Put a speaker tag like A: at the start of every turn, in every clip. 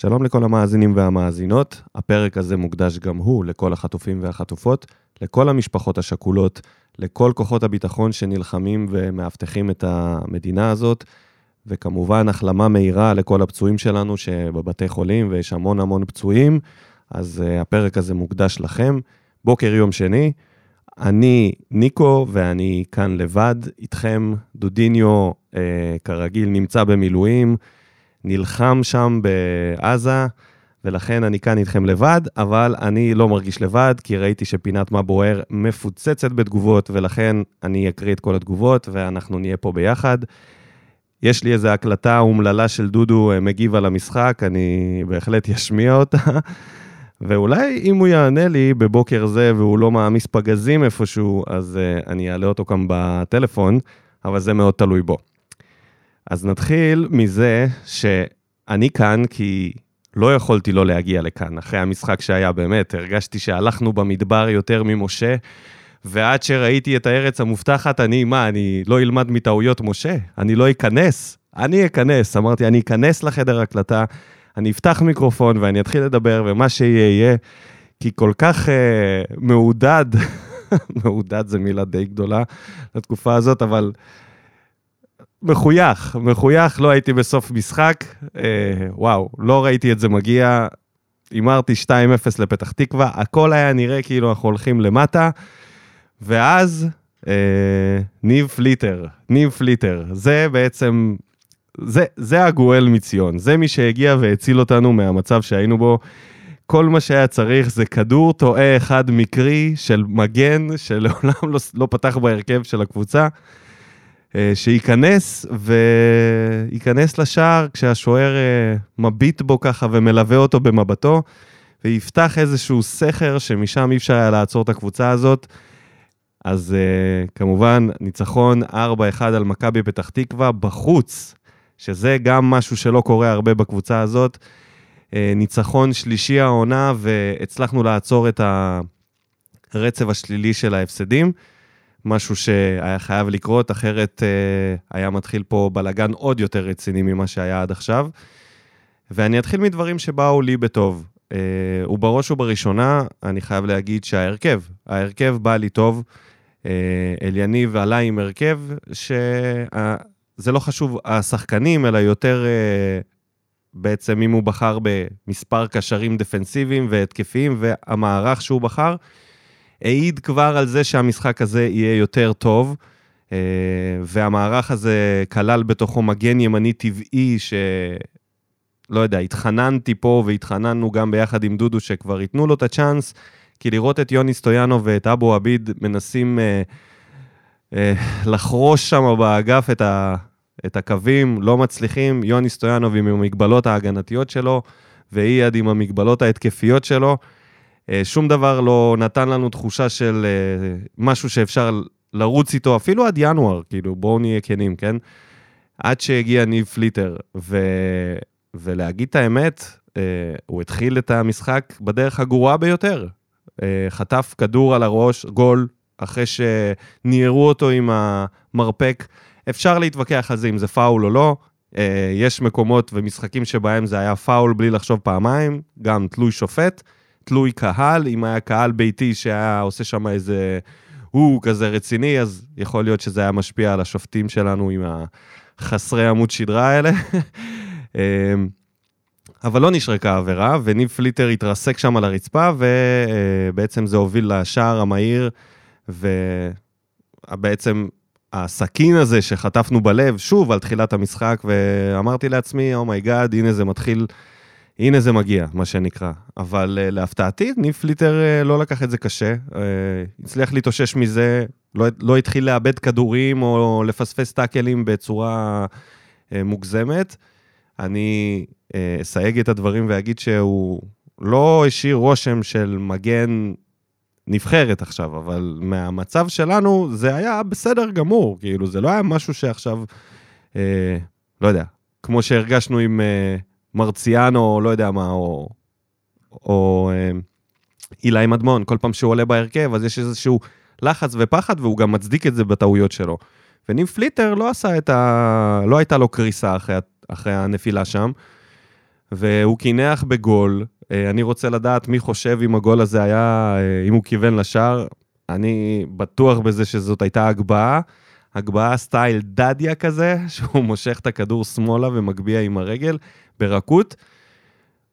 A: שלום לכל המאזינים והמאזינות, הפרק הזה מוקדש גם הוא לכל החטופים והחטופות, לכל המשפחות השכולות, לכל כוחות הביטחון שנלחמים ומאבטחים את המדינה הזאת, וכמובן החלמה מהירה לכל הפצועים שלנו שבבתי חולים, ויש המון המון פצועים, אז uh, הפרק הזה מוקדש לכם. בוקר יום שני, אני ניקו ואני כאן לבד איתכם, דודיניו uh, כרגיל נמצא במילואים. נלחם שם בעזה, ולכן אני כאן איתכם לבד, אבל אני לא מרגיש לבד, כי ראיתי שפינת מה בוער מפוצצת בתגובות, ולכן אני אקריא את כל התגובות, ואנחנו נהיה פה ביחד. יש לי איזו הקלטה אומללה של דודו אה, מגיב על המשחק, אני בהחלט אשמיע אותה. ואולי אם הוא יענה לי בבוקר זה והוא לא מעמיס פגזים איפשהו, אז uh, אני אעלה אותו כאן בטלפון, אבל זה מאוד תלוי בו. אז נתחיל מזה שאני כאן כי לא יכולתי לא להגיע לכאן. אחרי המשחק שהיה, באמת, הרגשתי שהלכנו במדבר יותר ממשה, ועד שראיתי את הארץ המובטחת, אני, מה, אני לא אלמד מטעויות משה? אני לא אכנס? אני אכנס. אמרתי, אני אכנס לחדר הקלטה, אני אפתח מיקרופון ואני אתחיל לדבר, ומה שיהיה יהיה, כי כל כך uh, מעודד, מעודד זו מילה די גדולה לתקופה הזאת, אבל... מחוייך, מחוייך, לא הייתי בסוף משחק, אה, וואו, לא ראיתי את זה מגיע, הימרתי 2-0 לפתח תקווה, הכל היה נראה כאילו אנחנו הולכים למטה, ואז אה, ניב פליטר, ניב פליטר, זה בעצם, זה, זה הגואל מציון, זה מי שהגיע והציל אותנו מהמצב שהיינו בו. כל מה שהיה צריך זה כדור טועה אחד מקרי של מגן שלעולם לא, לא פתח בהרכב של הקבוצה. אה, שייכנס וייכנס לשער כשהשוער אה, מביט בו ככה ומלווה אותו במבטו, ויפתח איזשהו סכר שמשם אי אפשר היה לעצור את הקבוצה הזאת. אז uh, כמובן, ניצחון 4-1 על מכבי פתח תקווה בחוץ, שזה גם משהו שלא קורה הרבה בקבוצה הזאת. ניצחון שלישי העונה, והצלחנו לעצור את הרצף השלילי של ההפסדים. משהו שהיה חייב לקרות, אחרת אה, היה מתחיל פה בלאגן עוד יותר רציני ממה שהיה עד עכשיו. ואני אתחיל מדברים שבאו לי בטוב. אה, ובראש ובראשונה, אני חייב להגיד שההרכב, ההרכב בא לי טוב. אה, אליניב עלה עם הרכב, שזה לא חשוב השחקנים, אלא יותר אה, בעצם אם הוא בחר במספר קשרים דפנסיביים והתקפיים, והמערך שהוא בחר. העיד כבר על זה שהמשחק הזה יהיה יותר טוב, אה, והמערך הזה כלל בתוכו מגן ימני טבעי, ש... לא יודע, התחננתי פה והתחננו גם ביחד עם דודו שכבר ייתנו לו את הצ'אנס, כי לראות את יוני סטויאנו ואת אבו עביד מנסים אה, אה, לחרוש שם באגף את, ה, את הקווים, לא מצליחים, יוני סטויאנוב עם המגבלות ההגנתיות שלו, ואייד עם המגבלות ההתקפיות שלו. אה, שום דבר לא נתן לנו תחושה של אה, משהו שאפשר לרוץ איתו, אפילו עד ינואר, כאילו, בואו נהיה כנים, כן? עד שהגיע ניב פליטר, ו... ולהגיד את האמת, אה, הוא התחיל את המשחק בדרך הגרועה ביותר. חטף כדור על הראש, גול, אחרי שניירו אותו עם המרפק. אפשר להתווכח על זה אם זה פאול או לא. יש מקומות ומשחקים שבהם זה היה פאול בלי לחשוב פעמיים, גם תלוי שופט. תלוי קהל, אם היה קהל ביתי שהיה עושה שם איזה הוא כזה רציני, אז יכול להיות שזה היה משפיע על השופטים שלנו עם החסרי עמוד שדרה האלה. אמ, אבל לא נשרקה עבירה, וניב פליטר התרסק שם על הרצפה, ובעצם זה הוביל לשער המהיר, ובעצם הסכין הזה שחטפנו בלב, שוב על תחילת המשחק, ואמרתי לעצמי, oh my God, הנה זה מתחיל הנה זה מגיע, מה שנקרא. אבל אה, להפתעתי, ניב פליטר אה, לא לקח את זה קשה, אה, הצליח להתאושש מזה, לא, לא התחיל לאבד כדורים או לפספס טאקלים בצורה אה, מוגזמת. אני uh, אסייג את הדברים ואגיד שהוא לא השאיר רושם של מגן נבחרת עכשיו, אבל מהמצב שלנו זה היה בסדר גמור, כאילו, זה לא היה משהו שעכשיו, אה, לא יודע, כמו שהרגשנו עם... אה, מרציאנו, לא יודע מה, או, או אה, אילי מדמון, כל פעם שהוא עולה בהרכב, אז יש איזשהו לחץ ופחד, והוא גם מצדיק את זה בטעויות שלו. וניב פליטר לא עשה את ה... לא הייתה לו קריסה אחרי, אחרי הנפילה שם, והוא קינח בגול. אה, אני רוצה לדעת מי חושב אם הגול הזה היה, אה, אם הוא כיוון לשער. אני בטוח בזה שזאת הייתה הגבהה. הגבהה סטייל דדיה כזה, שהוא מושך את הכדור שמאלה ומגביה עם הרגל ברכות.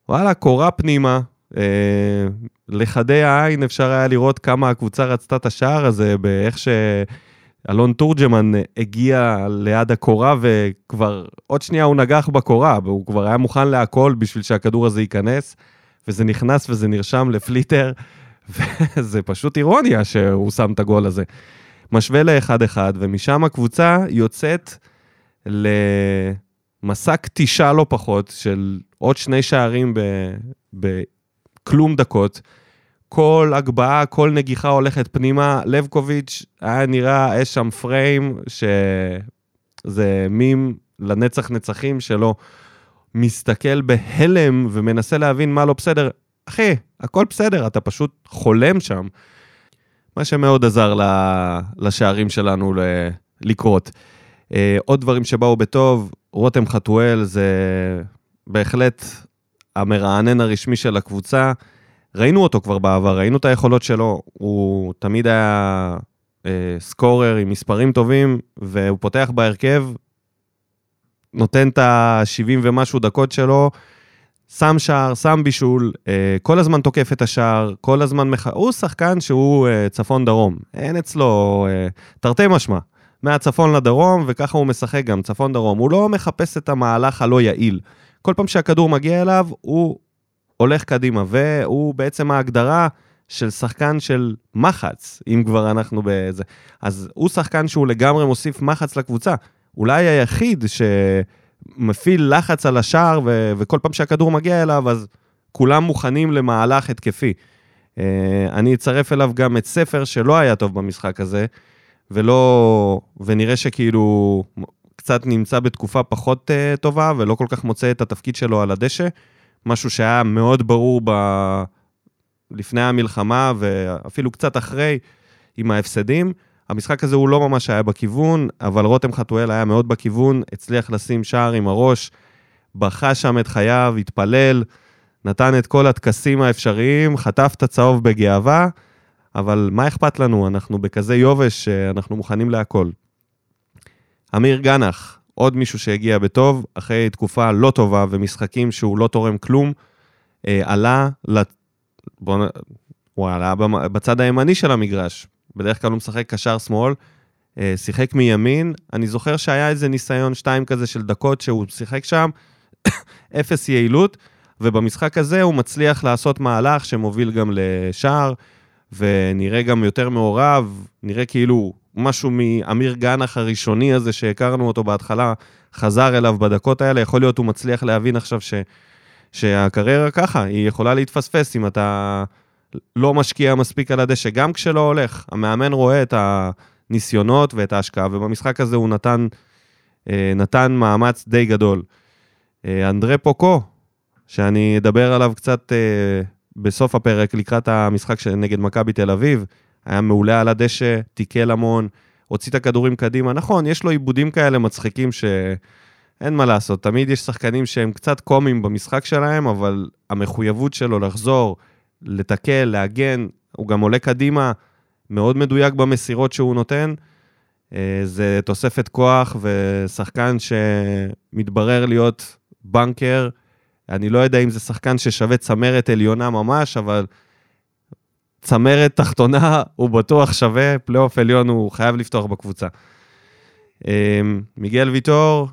A: וואלה, קורה פנימה. אה, לחדי העין אפשר היה לראות כמה הקבוצה רצתה את השער הזה, באיך שאלון תורג'מן הגיע ליד הקורה וכבר עוד שנייה הוא נגח בקורה, והוא כבר היה מוכן להכל בשביל שהכדור הזה ייכנס, וזה נכנס וזה נרשם לפליטר, וזה פשוט אירוניה שהוא שם את הגול הזה. משווה לאחד-אחד, ומשם הקבוצה יוצאת למסע קטישה לא פחות של עוד שני שערים בכלום דקות. כל הגבהה, כל נגיחה הולכת פנימה. לבקוביץ' היה נראה, יש שם פריים שזה מים לנצח נצחים שלו. מסתכל בהלם ומנסה להבין מה לא בסדר. אחי, הכל בסדר, אתה פשוט חולם שם. מה שמאוד עזר לשערים שלנו לקרות. אה, עוד דברים שבאו בטוב, רותם חתואל זה בהחלט המרענן הרשמי של הקבוצה. ראינו אותו כבר בעבר, ראינו את היכולות שלו, הוא תמיד היה אה, סקורר עם מספרים טובים, והוא פותח בהרכב, נותן את ה-70 ומשהו דקות שלו, שם שער, שם בישול, אה, כל הזמן תוקף את השער, כל הזמן מח... הוא שחקן שהוא אה, צפון-דרום, אין אצלו, אה, תרתי משמע, מהצפון לדרום, וככה הוא משחק גם, צפון-דרום. הוא לא מחפש את המהלך הלא יעיל. כל פעם שהכדור מגיע אליו, הוא הולך קדימה, והוא בעצם ההגדרה של שחקן של מחץ, אם כבר אנחנו בזה. אז הוא שחקן שהוא לגמרי מוסיף מחץ לקבוצה. אולי היחיד שמפעיל לחץ על השער, ו- וכל פעם שהכדור מגיע אליו, אז כולם מוכנים למהלך התקפי. Uh, אני אצרף אליו גם את ספר שלא היה טוב במשחק הזה, ולא... ונראה שכאילו קצת נמצא בתקופה פחות uh, טובה, ולא כל כך מוצא את התפקיד שלו על הדשא. משהו שהיה מאוד ברור ב... לפני המלחמה, ואפילו קצת אחרי, עם ההפסדים. המשחק הזה הוא לא ממש היה בכיוון, אבל רותם חתואל היה מאוד בכיוון, הצליח לשים שער עם הראש, בכה שם את חייו, התפלל, נתן את כל הטקסים האפשריים, חטף את הצהוב בגאווה, אבל מה אכפת לנו? אנחנו בכזה יובש שאנחנו מוכנים להכל. אמיר גנח, עוד מישהו שהגיע בטוב, אחרי תקופה לא טובה ומשחקים שהוא לא תורם כלום, אה, עלה, לת... בוא... הוא עלה בצד הימני של המגרש, בדרך כלל הוא משחק קשר שמאל, אה, שיחק מימין, אני זוכר שהיה איזה ניסיון שתיים כזה של דקות שהוא שיחק שם, אפס יעילות, ובמשחק הזה הוא מצליח לעשות מהלך שמוביל גם לשער, ונראה גם יותר מעורב, נראה כאילו משהו מאמיר גנח הראשוני הזה שהכרנו אותו בהתחלה, חזר אליו בדקות האלה, יכול להיות הוא מצליח להבין עכשיו ש, שהקריירה ככה, היא יכולה להתפספס אם אתה לא משקיע מספיק על הדשא, גם כשלא הולך. המאמן רואה את הניסיונות ואת ההשקעה, ובמשחק הזה הוא נתן, אה, נתן מאמץ די גדול. אה, אנדרה פוקו, שאני אדבר עליו קצת אה, בסוף הפרק לקראת המשחק נגד מכבי תל אביב, היה מעולה על הדשא, תיקל המון, הוציא את הכדורים קדימה. נכון, יש לו עיבודים כאלה מצחיקים שאין מה לעשות, תמיד יש שחקנים שהם קצת קומיים במשחק שלהם, אבל המחויבות שלו לחזור, לתקל, להגן, הוא גם עולה קדימה, מאוד מדויק במסירות שהוא נותן. אה, זה תוספת כוח ושחקן שמתברר להיות בנקר. אני לא יודע אם זה שחקן ששווה צמרת עליונה ממש, אבל צמרת תחתונה הוא בטוח שווה, פלייאוף עליון הוא חייב לפתוח בקבוצה. אמ, מיגל ויטור,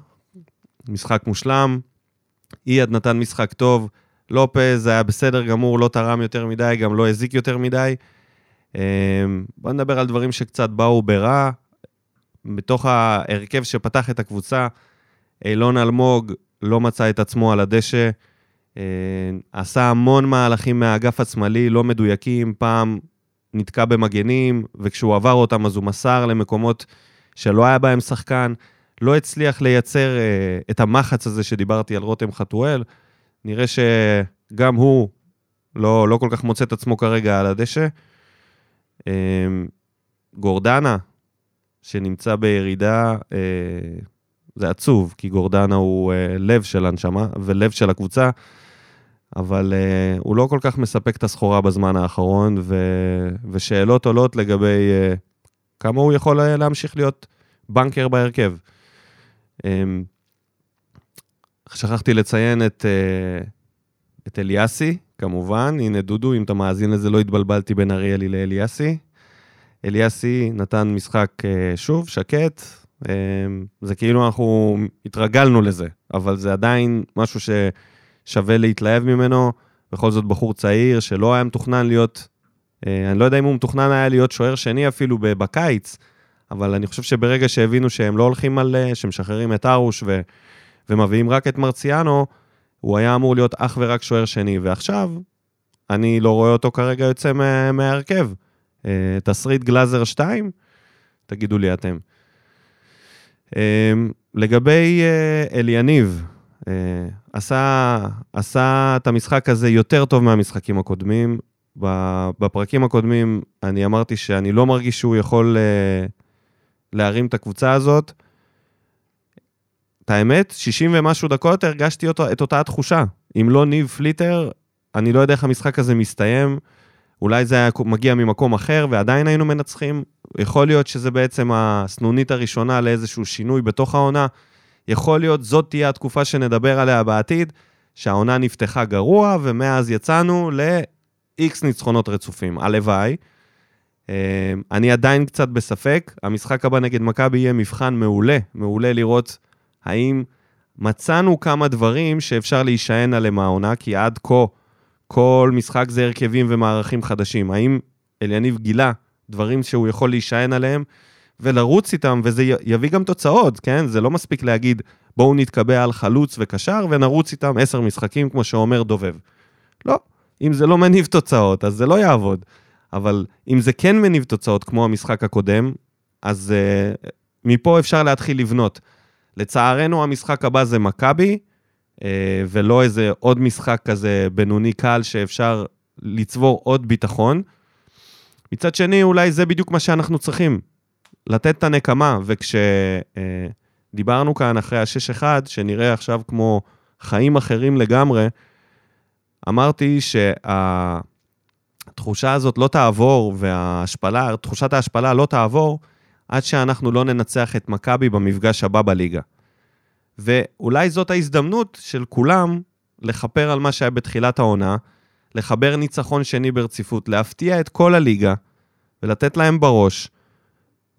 A: משחק מושלם, אייד נתן משחק טוב, לופז היה בסדר גמור, לא תרם יותר מדי, גם לא הזיק יותר מדי. אמ, בוא נדבר על דברים שקצת באו ברע. בתוך ההרכב שפתח את הקבוצה, אילון אלמוג לא מצא את עצמו על הדשא. אה, עשה המון מהלכים מהאגף השמאלי, לא מדויקים, פעם נתקע במגנים, וכשהוא עבר אותם אז הוא מסר למקומות שלא היה בהם שחקן, לא הצליח לייצר אה, את המחץ הזה שדיברתי על רותם חתואל. נראה שגם הוא לא, לא כל כך מוצא את עצמו כרגע על הדשא. אה, גורדנה, שנמצא בירידה זה עצוב, כי גורדנה הוא uh, לב של הנשמה ולב של הקבוצה, אבל uh, הוא לא כל כך מספק את הסחורה בזמן האחרון, ו... ושאלות עולות לגבי כמה הוא יכול להמשיך להיות בנקר בהרכב. שכחתי לציין את, uh, את אליאסי, כמובן, הנה דודו, אם אתה מאזין לזה, לא התבלבלתי בין אריאלי לאליאסי. אליאסי נתן משחק uh, שוב, שקט, um, זה כאילו אנחנו התרגלנו לזה, אבל זה עדיין משהו ששווה להתלהב ממנו. בכל זאת בחור צעיר שלא היה מתוכנן להיות, אני לא יודע אם הוא מתוכנן היה להיות שוער שני אפילו בקיץ, אבל אני חושב שברגע שהבינו שהם לא הולכים על, שמשחררים את ארוש ו, ומביאים רק את מרציאנו, הוא היה אמור להיות אך ורק שוער שני, ועכשיו אני לא רואה אותו כרגע יוצא מההרכב. Uh, תסריט גלאזר 2? תגידו לי אתם. Uh, לגבי uh, אליניב, uh, עשה, עשה את המשחק הזה יותר טוב מהמשחקים הקודמים. בפרקים הקודמים אני אמרתי שאני לא מרגיש שהוא יכול להרים את הקבוצה הזאת. את האמת, 60 ומשהו דקות הרגשתי אותו, את אותה התחושה. אם לא ניב פליטר, אני לא יודע איך המשחק הזה מסתיים. אולי זה היה מגיע ממקום אחר ועדיין היינו מנצחים. יכול להיות שזה בעצם הסנונית הראשונה לאיזשהו שינוי בתוך העונה. יכול להיות זאת תהיה התקופה שנדבר עליה בעתיד, שהעונה נפתחה גרוע, ומאז יצאנו ל-X ניצחונות רצופים. הלוואי. אה, אני עדיין קצת בספק, המשחק הבא נגד מכבי יהיה מבחן מעולה, מעולה לראות האם מצאנו כמה דברים שאפשר להישען עליהם העונה, כי עד כה כל משחק זה הרכבים ומערכים חדשים. האם אליניב גילה דברים שהוא יכול להישען עליהם ולרוץ איתם, וזה יביא גם תוצאות, כן? זה לא מספיק להגיד, בואו נתקבע על חלוץ וקשר ונרוץ איתם עשר משחקים, כמו שאומר דובב. לא, אם זה לא מניב תוצאות, אז זה לא יעבוד. אבל אם זה כן מניב תוצאות, כמו המשחק הקודם, אז uh, מפה אפשר להתחיל לבנות. לצערנו, המשחק הבא זה מכבי, אה, ולא איזה עוד משחק כזה בינוני קל שאפשר לצבור עוד ביטחון. מצד שני, אולי זה בדיוק מה שאנחנו צריכים, לתת את הנקמה, וכשדיברנו כאן אחרי ה-6-1, שנראה עכשיו כמו חיים אחרים לגמרי, אמרתי שהתחושה הזאת לא תעבור, וההשפלה, תחושת ההשפלה לא תעבור, עד שאנחנו לא ננצח את מכבי במפגש הבא בליגה. ואולי זאת ההזדמנות של כולם לכפר על מה שהיה בתחילת העונה, לחבר ניצחון שני ברציפות, להפתיע את כל הליגה ולתת להם בראש.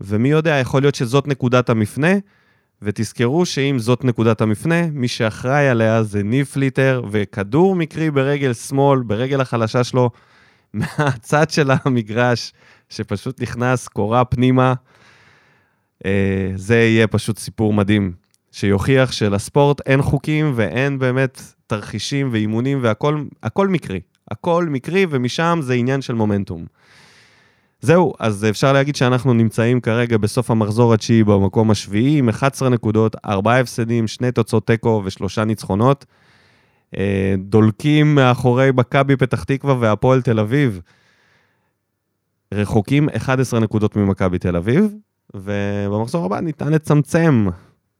A: ומי יודע, יכול להיות שזאת נקודת המפנה, ותזכרו שאם זאת נקודת המפנה, מי שאחראי עליה זה ניב פליטר, וכדור מקרי ברגל שמאל, ברגל החלשה שלו, מהצד של המגרש, שפשוט נכנס קורה פנימה. אה, זה יהיה פשוט סיפור מדהים, שיוכיח שלספורט אין חוקים ואין באמת תרחישים ואימונים והכל מקרי. הכל מקרי, ומשם זה עניין של מומנטום. זהו, אז אפשר להגיד שאנחנו נמצאים כרגע בסוף המחזור התשיעי במקום השביעי, עם 11 נקודות, 4 הפסדים, 2 תוצאות תיקו ושלושה ניצחונות. אה, דולקים מאחורי מכבי פתח תקווה והפועל תל אביב. רחוקים 11 נקודות ממכבי תל אביב, ובמחזור הבא ניתן לצמצם.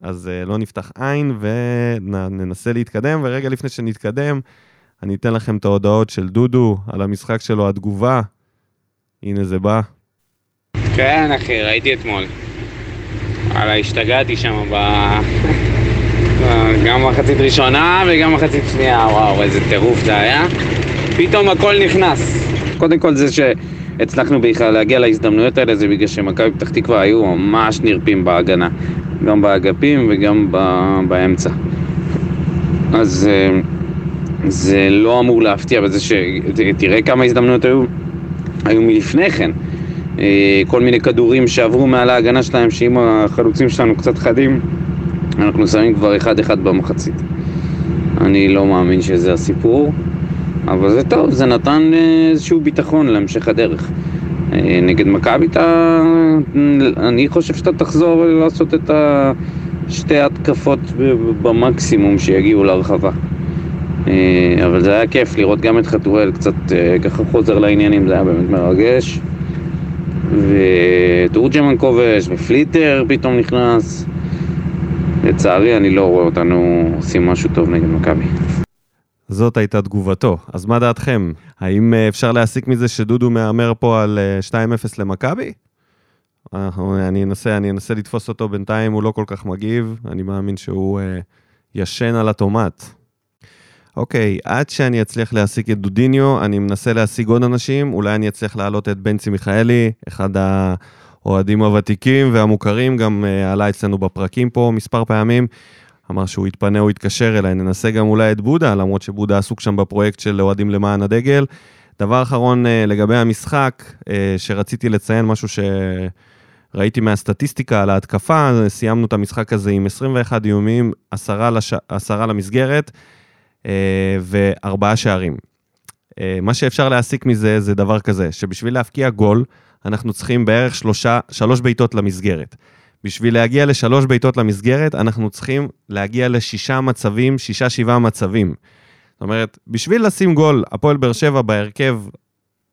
A: אז uh, לא נפתח עין וננסה להתקדם, ורגע לפני שנתקדם, אני אתן לכם את ההודעות של דודו על המשחק שלו, התגובה. הנה זה בא.
B: כן, אחי, ראיתי אתמול. וואלה, השתגעתי שם ב... גם מחצית ראשונה וגם מחצית שנייה, וואו, איזה טירוף זה היה. פתאום הכל נכנס. קודם כל זה ש... הצלחנו בכלל להגיע להזדמנויות האלה זה בגלל שמכבי פתח תקווה היו ממש נרפים בהגנה, גם באגפים וגם באמצע. אז אה, זה לא אמור להפתיע בזה ש... תראה כמה הזדמנויות היו, היו מלפני כן. אה, כל מיני כדורים שעברו מעל ההגנה שלהם, שאם החלוצים שלנו קצת חדים, אנחנו שמים כבר אחד-אחד במחצית. אני לא מאמין שזה הסיפור. אבל זה טוב, זה נתן אה, איזשהו ביטחון להמשך הדרך. אה, נגד מכבי אתה... אני חושב שאתה תחזור לעשות את השתי התקפות במקסימום שיגיעו להרחבה. אה, אבל זה היה כיף לראות גם את חתואל קצת ככה חוזר לעניינים, זה היה באמת מרגש. ותורג'מן כובש, ופליטר פתאום נכנס. לצערי, אני לא רואה אותנו עושים משהו טוב נגד מכבי.
A: זאת הייתה תגובתו. אז מה דעתכם? האם אה, אפשר להסיק מזה שדודו מהמר פה על 2-0 אה, למכבי? אני אנסה, אני אנסה לתפוס אותו בינתיים, הוא לא כל כך מגיב, אני מאמין שהוא uh, ישן על הטומט. אוקיי, עד שאני אצליח להשיג את דודיניו, אני מנסה להשיג עוד אנשים, אולי אני אצליח להעלות את בנצי מיכאלי, אחד האוהדים הוותיקים והמוכרים, גם uh, עלה אצלנו בפרקים פה מספר פעמים. אמר שהוא יתפנה, הוא יתקשר אליי, ננסה גם אולי את בודה, למרות שבודה עסוק שם בפרויקט של אוהדים למען הדגל. דבר אחרון uh, לגבי המשחק, uh, שרציתי לציין משהו שראיתי מהסטטיסטיקה על ההתקפה, סיימנו את המשחק הזה עם 21 איומים, עשרה, לש... עשרה למסגרת uh, וארבעה שערים. מה שאפשר להסיק מזה זה דבר כזה, שבשביל להבקיע גול, אנחנו צריכים בערך שלושה, שלוש בעיטות למסגרת. בשביל להגיע לשלוש בעיטות למסגרת, אנחנו צריכים להגיע לשישה מצבים, שישה-שבעה מצבים. זאת אומרת, בשביל לשים גול, הפועל באר שבע בהרכב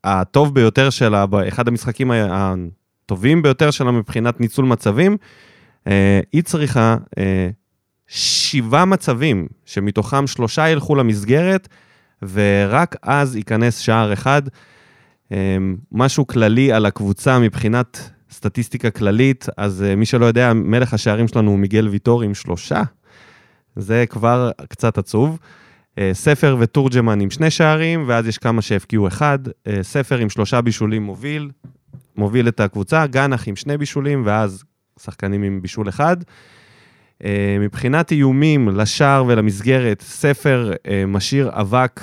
A: הטוב ביותר שלה, באחד המשחקים הטובים ביותר שלה מבחינת ניצול מצבים, אה, היא צריכה אה, שבעה מצבים, שמתוכם שלושה ילכו למסגרת, ורק אז ייכנס שער אחד. אה, משהו כללי על הקבוצה מבחינת סטטיסטיקה כללית, אז uh, מי שלא יודע, מלך השערים שלנו הוא מיגל ויטור עם שלושה. זה כבר קצת עצוב. Uh, ספר ותורג'מן עם שני שערים, ואז יש כמה שהבקיעו אחד. Uh, ספר עם שלושה בישולים מוביל, מוביל את הקבוצה, גנח עם שני בישולים, ואז שחקנים עם בישול אחד. Uh, מבחינת איומים לשער ולמסגרת, ספר uh, משאיר אבק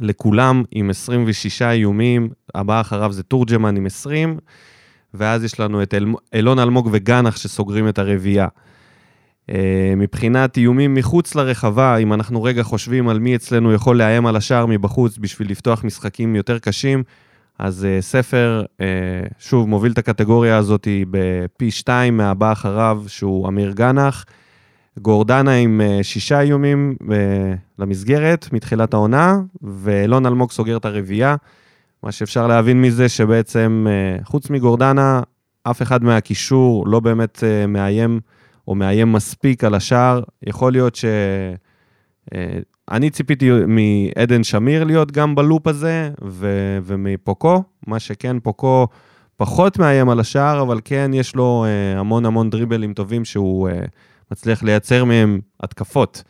A: לכולם עם 26 איומים, הבא אחריו זה תורג'מן עם 20. ואז יש לנו את אל... אילון אלמוג וגנח שסוגרים את הרביעייה. Uh, מבחינת איומים מחוץ לרחבה, אם אנחנו רגע חושבים על מי אצלנו יכול לאיים על השער מבחוץ בשביל לפתוח משחקים יותר קשים, אז uh, ספר, uh, שוב, מוביל את הקטגוריה הזאת בפי שתיים מהבא אחריו, שהוא אמיר גנח. גורדנה עם שישה איומים למסגרת מתחילת העונה, ואילון אלמוג סוגר את הרביעייה. מה שאפשר להבין מזה שבעצם, אה, חוץ מגורדנה, אף אחד מהקישור לא באמת אה, מאיים, או מאיים מספיק על השער. יכול להיות ש... אה, אני ציפיתי מעדן שמיר להיות גם בלופ הזה, ו- ומפוקו, מה שכן, פוקו פחות מאיים על השער, אבל כן, יש לו המון המון דריבלים טובים שהוא מצליח לייצר מהם התקפות.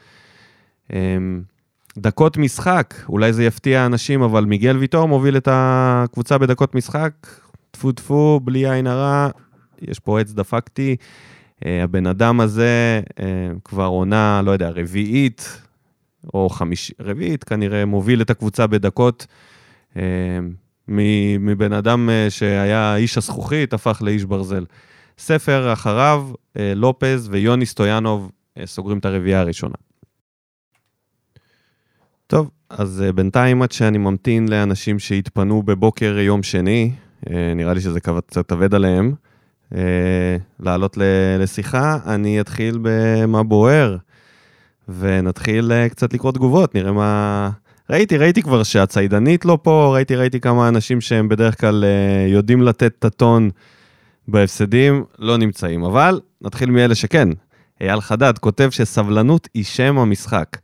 A: דקות משחק, אולי זה יפתיע אנשים, אבל מיגל ויטור מוביל את הקבוצה בדקות משחק, טפו טפו, בלי עין הרע, יש פה עץ דפקתי. אה, הבן אדם הזה אה, כבר עונה, לא יודע, רביעית, או חמישית, רביעית כנראה, מוביל את הקבוצה בדקות. אה, מבן אדם שהיה איש הזכוכית, הפך לאיש ברזל. ספר אחריו, לופז ויוני סטויאנוב סוגרים את הרביעייה הראשונה. טוב, אז uh, בינתיים עד שאני ממתין לאנשים שהתפנו בבוקר יום שני, uh, נראה לי שזה קצת כבד עליהם, uh, לעלות לשיחה, אני אתחיל במה בוער, ונתחיל קצת לקרוא תגובות, נראה מה... ראיתי, ראיתי כבר שהציידנית לא פה, ראיתי, ראיתי כמה אנשים שהם בדרך כלל יודעים לתת את הטון בהפסדים, לא נמצאים. אבל נתחיל מאלה שכן. אייל חדד כותב שסבלנות היא שם המשחק.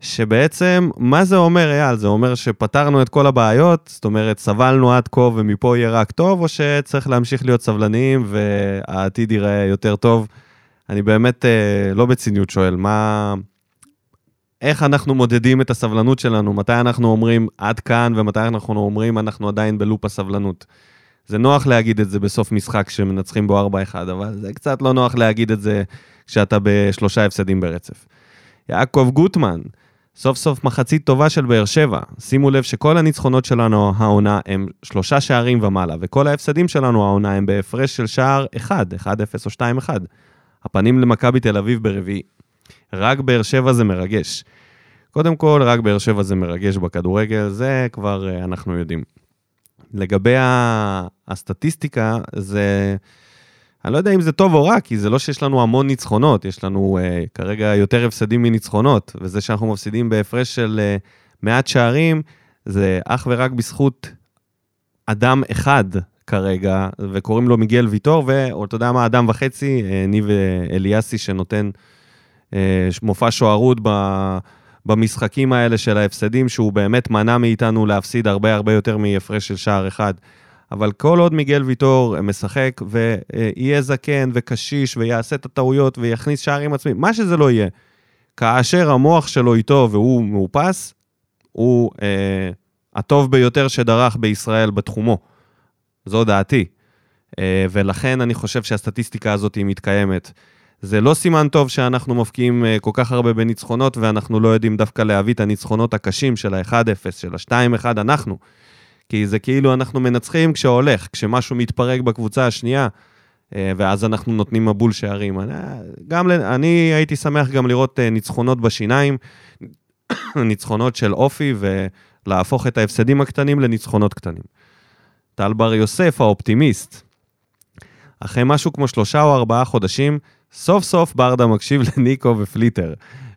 A: שבעצם, מה זה אומר, אייל? זה אומר שפתרנו את כל הבעיות, זאת אומרת, סבלנו עד כה ומפה יהיה רק טוב, או שצריך להמשיך להיות סבלניים והעתיד ייראה יותר טוב? אני באמת אה, לא בציניות שואל, מה... איך אנחנו מודדים את הסבלנות שלנו? מתי אנחנו אומרים עד כאן, ומתי אנחנו אומרים אנחנו עדיין בלופ הסבלנות? זה נוח להגיד את זה בסוף משחק שמנצחים בו 4-1, אבל זה קצת לא נוח להגיד את זה כשאתה בשלושה הפסדים ברצף. יעקב גוטמן, סוף סוף מחצית טובה של באר שבע. שימו לב שכל הניצחונות שלנו העונה הם שלושה שערים ומעלה, וכל ההפסדים שלנו העונה הם בהפרש של שער 1, 1-0 או 2-1. הפנים למכבי תל אביב ברביעי. רק באר שבע זה מרגש. קודם כל, רק באר שבע זה מרגש בכדורגל, זה כבר uh, אנחנו יודעים. לגבי הסטטיסטיקה, זה... אני לא יודע אם זה טוב או רע, כי זה לא שיש לנו המון ניצחונות, יש לנו uh, כרגע יותר הפסדים מניצחונות, וזה שאנחנו מפסידים בהפרש של uh, מעט שערים, זה אך ורק בזכות אדם אחד, כרגע, וקוראים לו מיגל ויטור, ואתה יודע מה, אדם וחצי, אה, ניב אליאסי, שנותן אה, מופע שוערות במשחקים האלה של ההפסדים, שהוא באמת מנע מאיתנו להפסיד הרבה הרבה יותר מהפרש של שער אחד. אבל כל עוד מיגל ויטור משחק ויהיה זקן וקשיש ויעשה את הטעויות ויכניס שערים עצמיים, מה שזה לא יהיה, כאשר המוח שלו איתו והוא מאופס, הוא אה, הטוב ביותר שדרך בישראל בתחומו. זו דעתי. אה, ולכן אני חושב שהסטטיסטיקה הזאת היא מתקיימת. זה לא סימן טוב שאנחנו מפקיעים אה, כל כך הרבה בניצחונות, ואנחנו לא יודעים דווקא להביא את הניצחונות הקשים של ה-1-0, של ה-2-1, אנחנו. כי זה כאילו אנחנו מנצחים כשהולך, כשמשהו מתפרק בקבוצה השנייה, אה, ואז אנחנו נותנים מבול שערים. אני, גם, אני הייתי שמח גם לראות ניצחונות בשיניים, ניצחונות של אופי, ולהפוך את ההפסדים הקטנים לניצחונות קטנים. טל בר יוסף, האופטימיסט. אחרי משהו כמו שלושה או ארבעה חודשים, סוף סוף ברדה מקשיב לניקו ופליטר.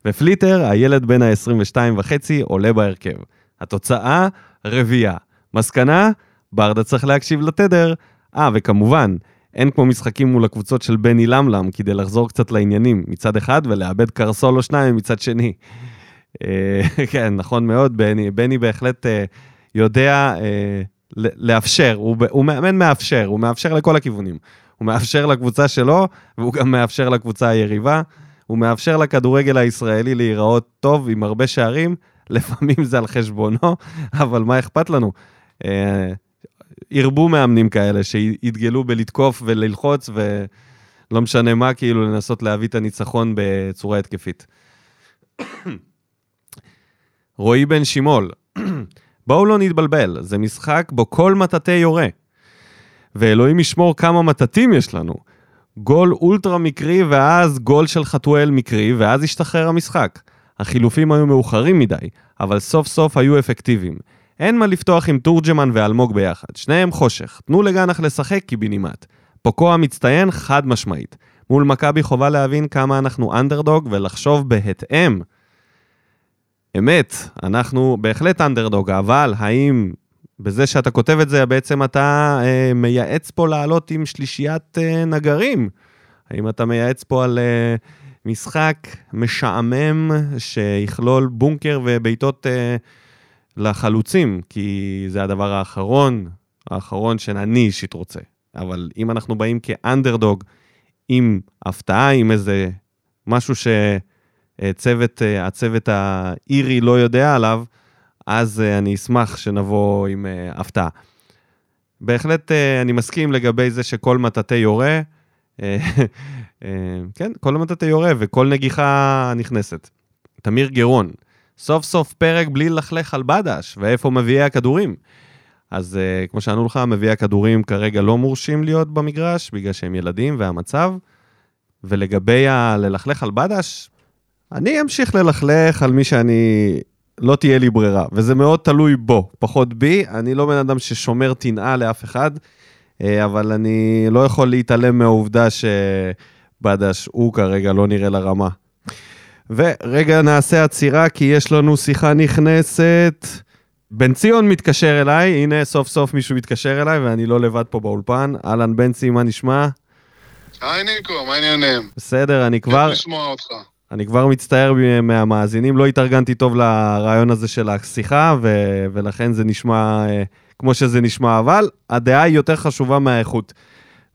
A: ופליטר, הילד בן ה-22 וחצי, עולה בהרכב. התוצאה, רביעייה. מסקנה, ברדה צריך להקשיב לתדר. אה, וכמובן, אין כמו משחקים מול הקבוצות של בני למלם כדי לחזור קצת לעניינים מצד אחד ולאבד קרסול או שניים מצד שני. אה, כן, נכון מאוד, בני, בני בהחלט אה, יודע אה, לאפשר, הוא, הוא מאמן מאפשר, הוא מאפשר לכל הכיוונים. הוא מאפשר לקבוצה שלו, והוא גם מאפשר לקבוצה היריבה. הוא מאפשר לכדורגל הישראלי להיראות טוב עם הרבה שערים, לפעמים זה על חשבונו, אבל מה אכפת לנו? ירבו מאמנים כאלה שיתגלו בלתקוף וללחוץ, ולא משנה מה, כאילו לנסות להביא את הניצחון בצורה התקפית. רועי בן שימול, בואו לא נתבלבל, זה משחק בו כל מטאטא יורה. ואלוהים ישמור כמה מטאטים יש לנו. גול אולטרה מקרי ואז גול של חתואל מקרי ואז השתחרר המשחק. החילופים היו מאוחרים מדי, אבל סוף סוף היו אפקטיביים. אין מה לפתוח עם תורג'מן ואלמוג ביחד, שניהם חושך, תנו לגנח לשחק קיבינימט. פוקו המצטיין חד משמעית. מול מכבי חובה להבין כמה אנחנו אנדרדוג ולחשוב בהתאם אמת, אנחנו בהחלט אנדרדוג, אבל האם בזה שאתה כותב את זה, בעצם אתה אה, מייעץ פה לעלות עם שלישיית אה, נגרים? האם אתה מייעץ פה על אה, משחק משעמם שיכלול בונקר ובעיטות אה, לחלוצים? כי זה הדבר האחרון, האחרון שאני אישית רוצה. אבל אם אנחנו באים כאנדרדוג עם הפתעה, עם איזה משהו ש... אה, צוות, אה, הצוות האירי לא יודע עליו, אז אה, אני אשמח שנבוא עם הפתעה. בהחלט אני מסכים לגבי זה שכל מטאטא יורה, כן, כל מטאטא יורה וכל נגיחה נכנסת. תמיר גרון, סוף סוף פרק בלי ללכלך על בדש, ואיפה מביאי הכדורים. אז כמו שענו לך, מביאי הכדורים כרגע לא מורשים להיות במגרש, בגלל שהם ילדים והמצב. ולגבי הללכלך על בדש, אני אמשיך ללכלך על מי שאני... לא תהיה לי ברירה, וזה מאוד תלוי בו, פחות בי. אני לא בן אדם ששומר טינה לאף אחד, אה, אבל אני לא יכול להתעלם מהעובדה שבדש הוא כרגע לא נראה לרמה. ורגע נעשה עצירה, כי יש לנו שיחה נכנסת. בן ציון מתקשר אליי, הנה סוף סוף מישהו מתקשר אליי ואני לא לבד פה באולפן. אהלן בנצי, מה נשמע?
C: היי ניקו, מה העניינים?
A: בסדר, אני כבר...
C: כיף לשמוע אותך.
A: אני כבר מצטער מהמאזינים, לא התארגנתי טוב לרעיון הזה של השיחה, ו- ולכן זה נשמע אה, כמו שזה נשמע, אבל הדעה היא יותר חשובה מהאיכות.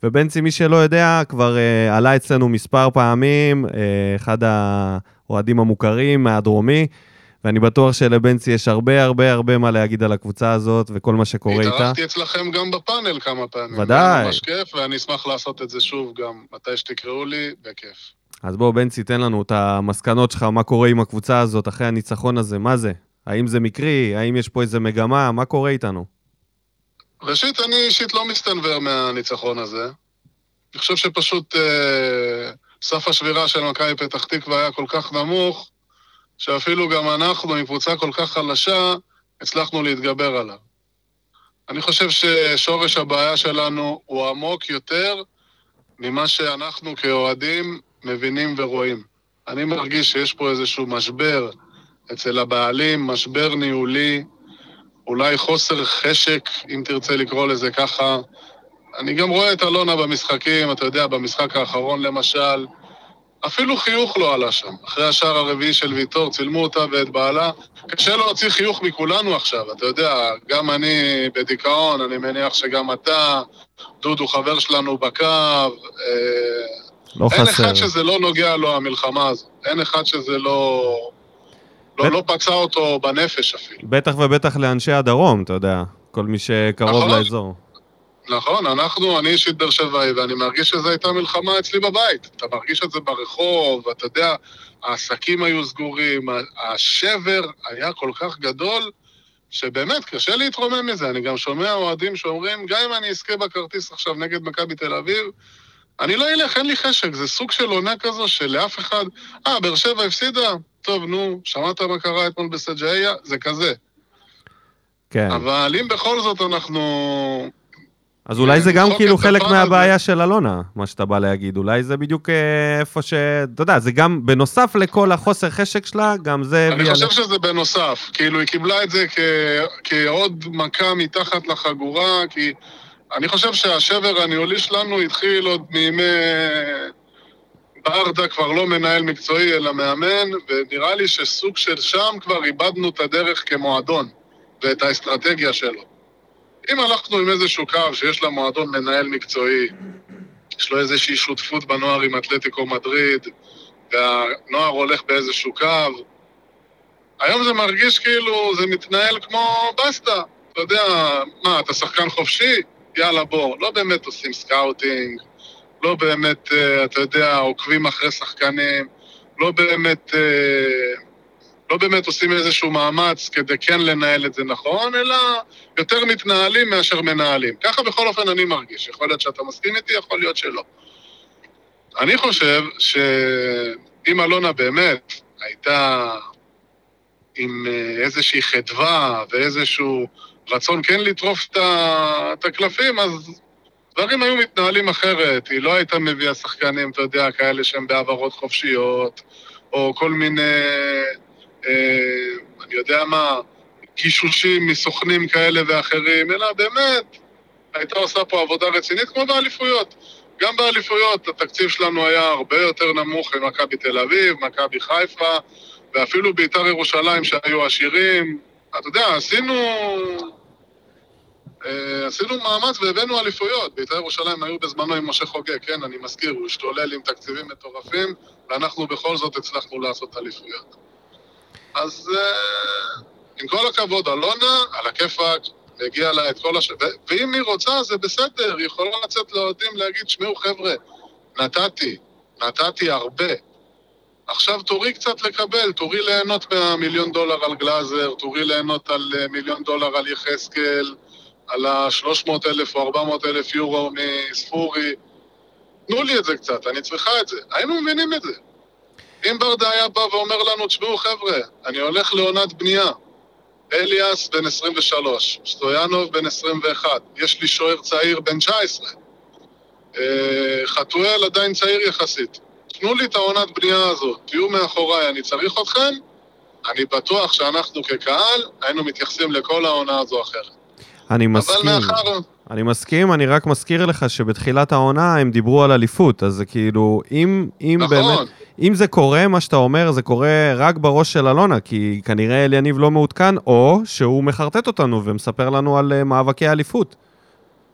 A: ובנצי, מי שלא יודע, כבר אה, עלה אצלנו מספר פעמים, אה, אחד האוהדים המוכרים מהדרומי, ואני בטוח שלבנצי יש הרבה הרבה הרבה מה להגיד על הקבוצה הזאת וכל מה שקורה איתה.
C: התארחתי אצלכם גם בפאנל כמה פעמים.
A: ודאי.
C: ממש כיף, ואני אשמח לעשות את זה שוב גם מתי שתקראו לי, בכיף.
A: אז בוא, בנצי, תן לנו את המסקנות שלך, מה קורה עם הקבוצה הזאת אחרי הניצחון הזה, מה זה? האם זה מקרי? האם יש פה איזה מגמה? מה קורה איתנו?
C: ראשית, אני אישית לא מסתנוור מהניצחון הזה. אני חושב שפשוט אה, סף השבירה של מכבי פתח תקווה היה כל כך נמוך, שאפילו גם אנחנו, עם קבוצה כל כך חלשה, הצלחנו להתגבר עליו. אני חושב ששורש הבעיה שלנו הוא עמוק יותר ממה שאנחנו כאוהדים מבינים ורואים. אני מרגיש שיש פה איזשהו משבר אצל הבעלים, משבר ניהולי, אולי חוסר חשק, אם תרצה לקרוא לזה ככה, אני גם רואה את אלונה במשחקים, אתה יודע, במשחק האחרון למשל, אפילו חיוך לא עלה שם. אחרי השער הרביעי של ויטור, צילמו אותה ואת בעלה. קשה להוציא חיוך מכולנו עכשיו, אתה יודע, גם אני בדיכאון, אני מניח שגם אתה, דודו חבר שלנו בקו. אה,
A: לא
C: אין
A: חסר.
C: אחד שזה לא נוגע לו, המלחמה הזו. אין אחד שזה לא... לא, לא פצע אותו בנפש אפילו.
A: בטח ובטח לאנשי הדרום, אתה יודע, כל מי שקרוב
C: נכון.
A: לאזור.
C: נכון, אנחנו, אני אישית באר שבעי, ואני מרגיש שזו הייתה מלחמה אצלי בבית. אתה מרגיש את זה ברחוב, אתה יודע, העסקים היו סגורים, השבר היה כל כך גדול, שבאמת, קשה להתרומם מזה. אני גם שומע אוהדים שאומרים, גם אם אני אזכה בכרטיס עכשיו נגד מכבי תל אביב, אני לא אלך, אין לי חשק. זה סוג של עונה כזו שלאף אחד... אה, באר שבע הפסידה? טוב, נו, שמעת מה קרה אתמול בסג'איה? זה כזה.
A: כן.
C: אבל אם בכל זאת אנחנו...
A: אז אולי זה גם כאילו חלק מהבעיה של אלונה, מה שאתה בא להגיד. אולי זה בדיוק אה, איפה ש... אתה יודע, זה גם, בנוסף לכל החוסר חשק שלה, גם זה
C: אני
A: הביא
C: חושב שזה בנוסף, כאילו היא קיבלה את זה כ... כעוד מכה מתחת לחגורה, כי אני חושב שהשבר הניהולי שלנו התחיל עוד מימי ברדה, כבר לא מנהל מקצועי אלא מאמן, ונראה לי שסוג של שם כבר איבדנו את הדרך כמועדון ואת האסטרטגיה שלו. אם הלכנו עם איזשהו קו שיש למועדון מנהל מקצועי, יש לו איזושהי שותפות בנוער עם אתלטיקו מדריד, והנוער הולך באיזשהו קו, היום זה מרגיש כאילו זה מתנהל כמו בסטה. אתה יודע, מה, אתה שחקן חופשי? יאללה, בוא. לא באמת עושים scouting, לא באמת, אה, אתה יודע, עוקבים אחרי שחקנים, לא באמת, אה, לא באמת עושים איזשהו מאמץ כדי כן לנהל את זה נכון, אלא יותר מתנהלים מאשר מנהלים. ככה בכל אופן אני מרגיש. יכול להיות שאתה מסכים איתי, יכול להיות שלא. אני חושב שאם אלונה באמת הייתה עם אה, איזושהי חדווה ואיזשהו רצון כן לטרוף את הקלפים, אז דברים היו מתנהלים אחרת. היא לא הייתה מביאה שחקנים, אתה יודע, כאלה שהם בהעברות חופשיות, או כל מיני, אה, אני יודע מה, גישושים מסוכנים כאלה ואחרים, אלא באמת הייתה עושה פה עבודה רצינית, כמו באליפויות. גם באליפויות התקציב שלנו היה הרבה יותר נמוך ממכבי תל אביב, מכבי חיפה, ואפילו בית"ר ירושלים שהיו עשירים. אתה יודע, עשינו... אה, עשינו מאמץ והבאנו אליפויות. בית"ר ירושלים היו בזמנו עם משה חוגג, כן, אני מזכיר, הוא השתולל עם תקציבים מטורפים, ואנחנו בכל זאת הצלחנו לעשות אליפויות. אז אה, עם כל הכבוד, אלונה, על הכיפאק, מגיע לה את כל הש... ואם היא רוצה, זה בסדר, היא יכולה לצאת לאוהדים להגיד, שמעו חבר'ה, נתתי, נתתי הרבה. עכשיו תורי קצת לקבל, תורי ליהנות מהמיליון דולר על גלאזר, תורי ליהנות על אה, מיליון דולר על יחזקאל, על ה-300 אלף או 400 אלף יורו מספורי. תנו לי את זה קצת, אני צריכה את זה. היינו מבינים את זה. אם ברדה היה בא ואומר לנו, תשמעו חבר'ה, אני הולך לעונת בנייה. אליאס בן 23, סטויאנוב בן 21, יש לי שוער צעיר בן 19. אה, חתואל עדיין צעיר יחסית. תנו לי את העונת בנייה הזאת, תהיו מאחוריי, אני צריך אתכם. אני בטוח שאנחנו כקהל היינו מתייחסים לכל העונה הזו אחרת.
A: אני
C: אבל
A: מסכים.
C: מאחר...
A: אני מסכים, אני רק מזכיר לך שבתחילת העונה הם דיברו על אליפות, אז זה כאילו, אם, אם
C: נכון,
A: באמת, אם זה קורה, מה שאתה אומר, זה קורה רק בראש של אלונה, כי כנראה אליניב לא מעודכן, או שהוא מחרטט אותנו ומספר לנו על אה, מאבקי אליפות.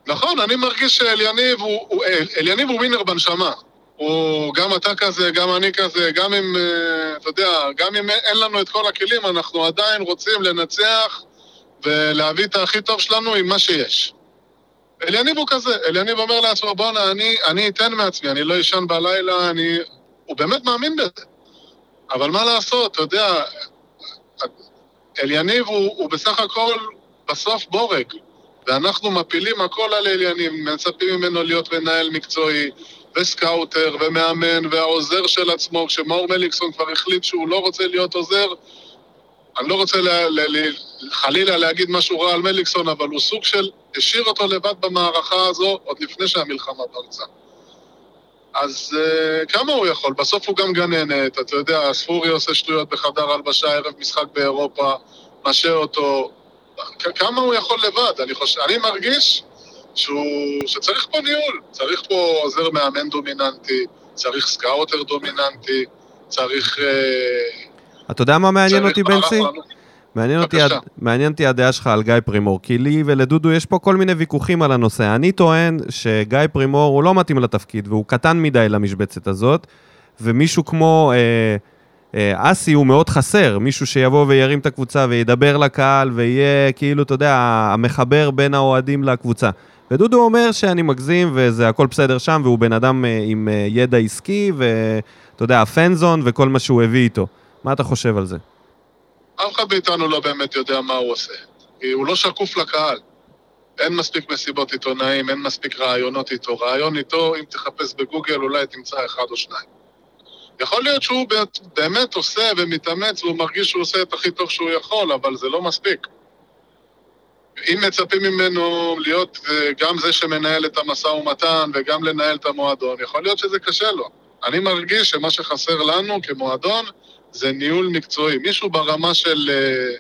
C: נכון, אני מרגיש שאליניב הוא, הוא, אל- אליניב הוא ווינר בנשמה. הוא גם אתה כזה, גם אני כזה, גם אם, אה, אתה יודע, גם אם אין לנו את כל הכלים, אנחנו עדיין רוצים לנצח ולהביא את הכי טוב שלנו עם מה שיש. אליניב הוא כזה, אליניב אומר לעצמו, בואנה, אני, אני אתן מעצמי, אני לא אשן בלילה, אני... הוא באמת מאמין בזה. אבל מה לעשות, אתה יודע, אליניב הוא, הוא בסך הכל בסוף בורג. ואנחנו מפילים הכל על אליניב, מצפים ממנו להיות מנהל מקצועי, וסקאוטר, ומאמן, והעוזר של עצמו, כשמאור מליקסון כבר החליט שהוא לא רוצה להיות עוזר, אני לא רוצה ל- ל- ל- חלילה להגיד משהו רע על מליקסון, אבל הוא סוג של השאיר אותו לבד במערכה הזו עוד לפני שהמלחמה פרצה. אז אה, כמה הוא יכול? בסוף הוא גם גננת, אתה יודע, ספורי עושה שטויות בחדר הלבשה, ערב משחק באירופה, משעה אותו. כמה הוא יכול לבד? אני, חושב, אני מרגיש שהוא, שצריך פה ניהול, צריך פה עוזר מאמן דומיננטי, צריך סקאוטר דומיננטי, צריך... אה,
A: אתה יודע מה מעניין אותי, בנצי?
C: לנו.
A: מעניין אותי. הד- מעניין אותי הדעה שלך על גיא פרימור, כי לי ולדודו יש פה כל מיני ויכוחים על הנושא. אני טוען שגיא פרימור הוא לא מתאים לתפקיד, והוא קטן מדי למשבצת הזאת, ומישהו כמו אה, אה, אסי הוא מאוד חסר, מישהו שיבוא וירים את הקבוצה וידבר לקהל, ויהיה כאילו, אתה יודע, המחבר בין האוהדים לקבוצה. ודודו אומר שאני מגזים וזה הכל בסדר שם, והוא בן אדם אה, עם אה, ידע עסקי, ואתה יודע, הפנזון וכל מה שהוא הביא איתו. מה אתה חושב על זה?
C: אף אחד מאיתנו לא באמת יודע מה הוא עושה. כי הוא לא שקוף לקהל. אין מספיק מסיבות עיתונאים, אין מספיק ראיונות איתו. ראיון איתו, אם תחפש בגוגל, אולי תמצא אחד או שניים. יכול להיות שהוא באמת- עושה ומתאמץ והוא מרגיש שהוא עושה את הכי טוב שהוא יכול, אבל זה לא מספיק. אם מצפים ממנו להיות גם זה שמנהל את המשא ומתן וגם לנהל את המועדון, יכול להיות שזה קשה לו. אני מרגיש שמה שחסר לנו כמועדון זה ניהול מקצועי. מישהו ברמה של... אה,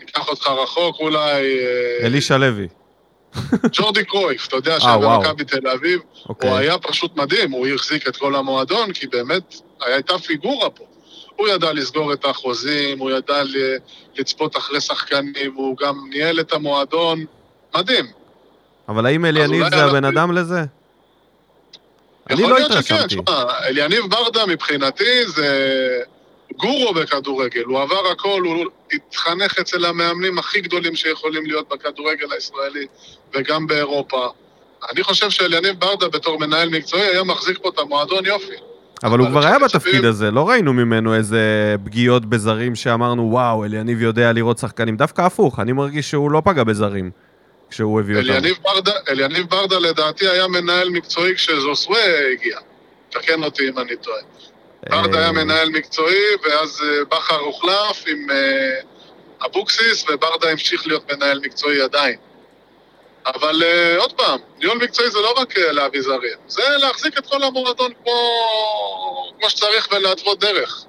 C: ניקח אותך רחוק אולי... אה,
A: אלישע לוי.
C: ג'ורדי קרויף, אתה יודע,
A: אה,
C: שהיה
A: וואו.
C: במכבי תל אביב,
A: אוקיי.
C: הוא היה פשוט מדהים, הוא החזיק את כל המועדון, כי באמת הייתה פיגורה פה. הוא ידע לסגור את החוזים, הוא ידע לצפות אחרי שחקנים, הוא גם ניהל את המועדון, מדהים.
A: אבל האם אליניב זה הבן אדם לזה? אני
C: יכול
A: לא
C: להיות שכן,
A: התרשמתי.
C: שמע, אליניב ברדה מבחינתי זה גורו בכדורגל, הוא עבר הכל, הוא התחנך אצל המאמנים הכי גדולים שיכולים להיות בכדורגל הישראלי וגם באירופה. אני חושב שאליניב ברדה בתור מנהל מקצועי היה מחזיק פה את המועדון יופי.
A: אבל הוא כבר היה בתפקיד הזה, לא ראינו ממנו איזה פגיעות בזרים שאמרנו, וואו, אליניב יודע לראות שחקנים. דווקא הפוך, אני מרגיש שהוא לא פגע בזרים כשהוא הביא אותם.
C: אליניב ברדה, לדעתי היה מנהל מקצועי כשזוסווה הגיע. תקן אותי אם אני טועה. ברדה היה
A: אה,
C: מנהל מקצועי, ואז אה, בכר הוחלף עם אה, אבוקסיס, וברדה המשיך להיות מנהל מקצועי עדיין. אבל אה, עוד פעם, ניהול מקצועי זה לא רק אה, להביא זרים, זה להחזיק את כל המועדון כמו, כמו שצריך ולהתוות דרך.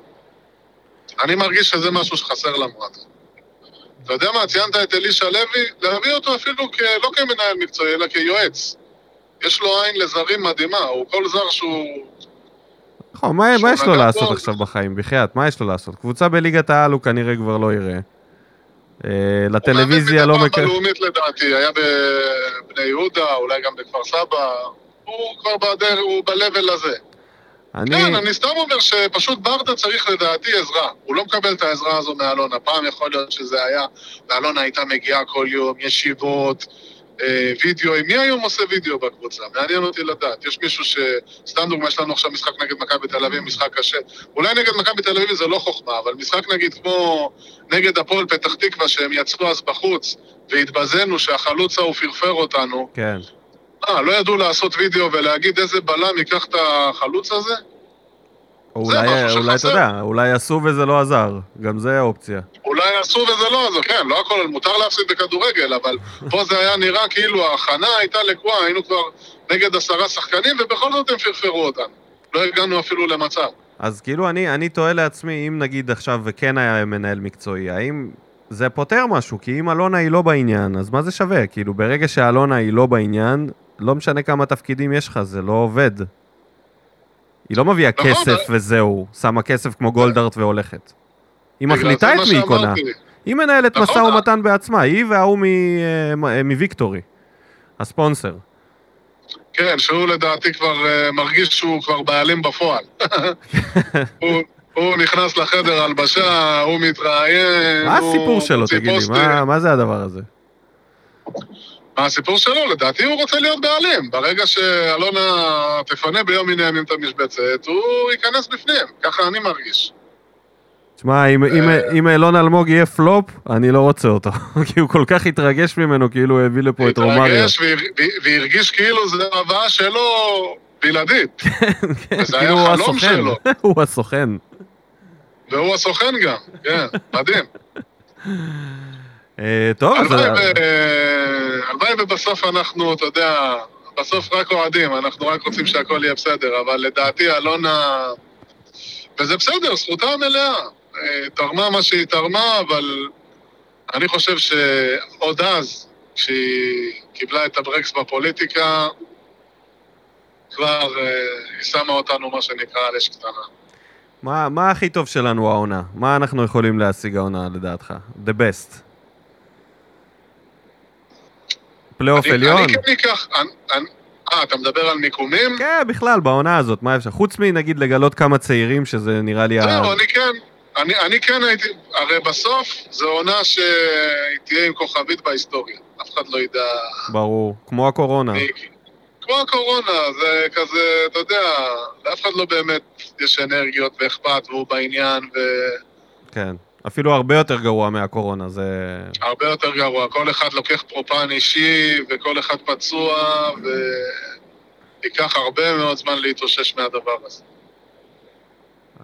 C: אני מרגיש שזה משהו שחסר למועדון. אתה יודע מה, ציינת את אלישע לוי, להביא אותו אפילו כ, לא כמנהל מקצועי, אלא כיועץ. יש לו עין לזרים מדהימה, הוא כל זר שהוא
A: נכון, מה מה יש לו לעשות
C: פה-
A: עכשיו בחיים? בחייאת, מה יש לו לעשות? קבוצה בליגת העל הוא כנראה כבר לא יראה. אה, לטלוויזיה לא
C: הוא. מדי פעם בלאומית לדעתי, היה בבני יהודה, אולי גם בכפר סבא. הוא כבר בדרך, הוא ב-level הזה.
A: אני...
C: כן, אני סתם אומר שפשוט ברדה צריך לדעתי עזרה. הוא לא מקבל את העזרה הזו מאלונה. פעם יכול להיות שזה היה, ואלונה הייתה מגיעה כל יום, ישיבות, אה, וידאוים. מי היום עושה וידאו בקבוצה? מעניין אותי לדעת. יש מישהו ש... סתם דוגמא, יש לנו עכשיו משחק נגד מכבי תל אביב, משחק קשה. אולי נגד מכבי תל אביב זה לא חוכמה, אבל משחק נגיד כמו נגד הפועל פתח תקווה, שהם יצאו אז בחוץ, והתבזינו שהחלוץ ההוא פרפר אותנו.
A: כן.
C: אה, לא ידעו לעשות וידאו ולהגיד איזה בלם ייקח את החלוץ הזה?
A: אולי,
C: משהו
A: אולי אתה. יודע, אולי עשו וזה לא עזר. גם זה אופציה.
C: אולי עשו וזה לא, אז כן, לא הכל, מותר להפסיד בכדורגל, אבל פה זה היה נראה כאילו ההכנה הייתה לקועה, היינו כבר נגד עשרה שחקנים, ובכל זאת הם פרפרו אותנו. לא הגענו אפילו למצב.
A: אז כאילו אני, אני תוהה לעצמי, אם נגיד עכשיו וכן היה מנהל מקצועי, האם זה פותר משהו? כי אם אלונה היא לא בעניין, אז מה זה שווה? כאילו, ברגע שאלונה היא לא בעניין, לא משנה כמה תפקידים יש לך, זה לא עובד. היא לא מביאה
C: נכון,
A: כסף
C: אבל-
A: וזהו, שמה כסף כמו גולדארט והולכת. היא מחליטה את מי היא קונה. היא מנהלת
C: נכון,
A: משא ומתן בעצמה, היא וההוא אה, מ- מוויקטורי, הספונסר.
C: כן, שהוא לדעתי כבר אה, מרגיש שהוא כבר בעלים בפועל. הוא, הוא נכנס לחדר הלבשה, הוא מתראיין,
A: מה הסיפור שלו,
C: מוציא
A: תגיד לי?
C: פוסטים.
A: מה- מה זה הדבר הזה?
C: מה הסיפור שלו? לדעתי הוא רוצה להיות בעלים. ברגע שאלונה תפנה ביום מן הימים את המשבצת, הוא ייכנס בפנים. ככה אני מרגיש.
A: תשמע, אם, אם,
C: אה.
A: אם אילון אלמוג יהיה פלופ, אני לא רוצה אותו. כי הוא כל כך התרגש ממנו, כאילו הוא הביא לפה את רומריו.
C: התרגש והר- והרגיש כאילו זו הבאה שלו בלעדית. וזה היה
A: כאילו הוא הסוכן. הוא הסוכן.
C: והוא הסוכן גם, כן, מדהים.
A: אה, טוב, אז...
C: הלוואי ובסוף אנחנו, אתה יודע, בסוף רק אוהדים, אנחנו רק רוצים שהכל יהיה בסדר, אבל לדעתי אלונה... וזה בסדר, זכותה המלאה. אה, תרמה מה שהיא תרמה, אבל אני חושב שעוד אז, כשהיא קיבלה את הברקס בפוליטיקה, כבר אה, היא שמה אותנו, מה שנקרא, על אש קטנה.
A: מה, מה הכי טוב שלנו העונה? מה אנחנו יכולים להשיג העונה לדעתך? The best. פלייאוף
C: אני-
A: עליון?
C: אני כן אקח... אני- אני- אה, אתה מדבר על מיקומים?
A: כן, בכלל, בעונה הזאת, מה אפשר? חוץ מנגיד לגלות כמה צעירים, שזה נראה לי.
C: זהו, אני כן, אני, אני כן הייתי, הרי בסוף זו עונה שהיא תהיה עם כוכבית בהיסטוריה. אף אחד לא ידע
A: ברור, כמו הקורונה.
C: מי... כמו הקורונה, זה כזה, אתה יודע, לאף אחד לא באמת יש אנרגיות ואכפת והוא בעניין
A: כן. אפילו הרבה יותר גרוע מהקורונה, זה...
C: והרבה יותר גרוע. כל אחד לוקח פרופן אישי וכל אחד פצוע וייקח הרבה מאוד זמן להתאושש מהדבר הזה.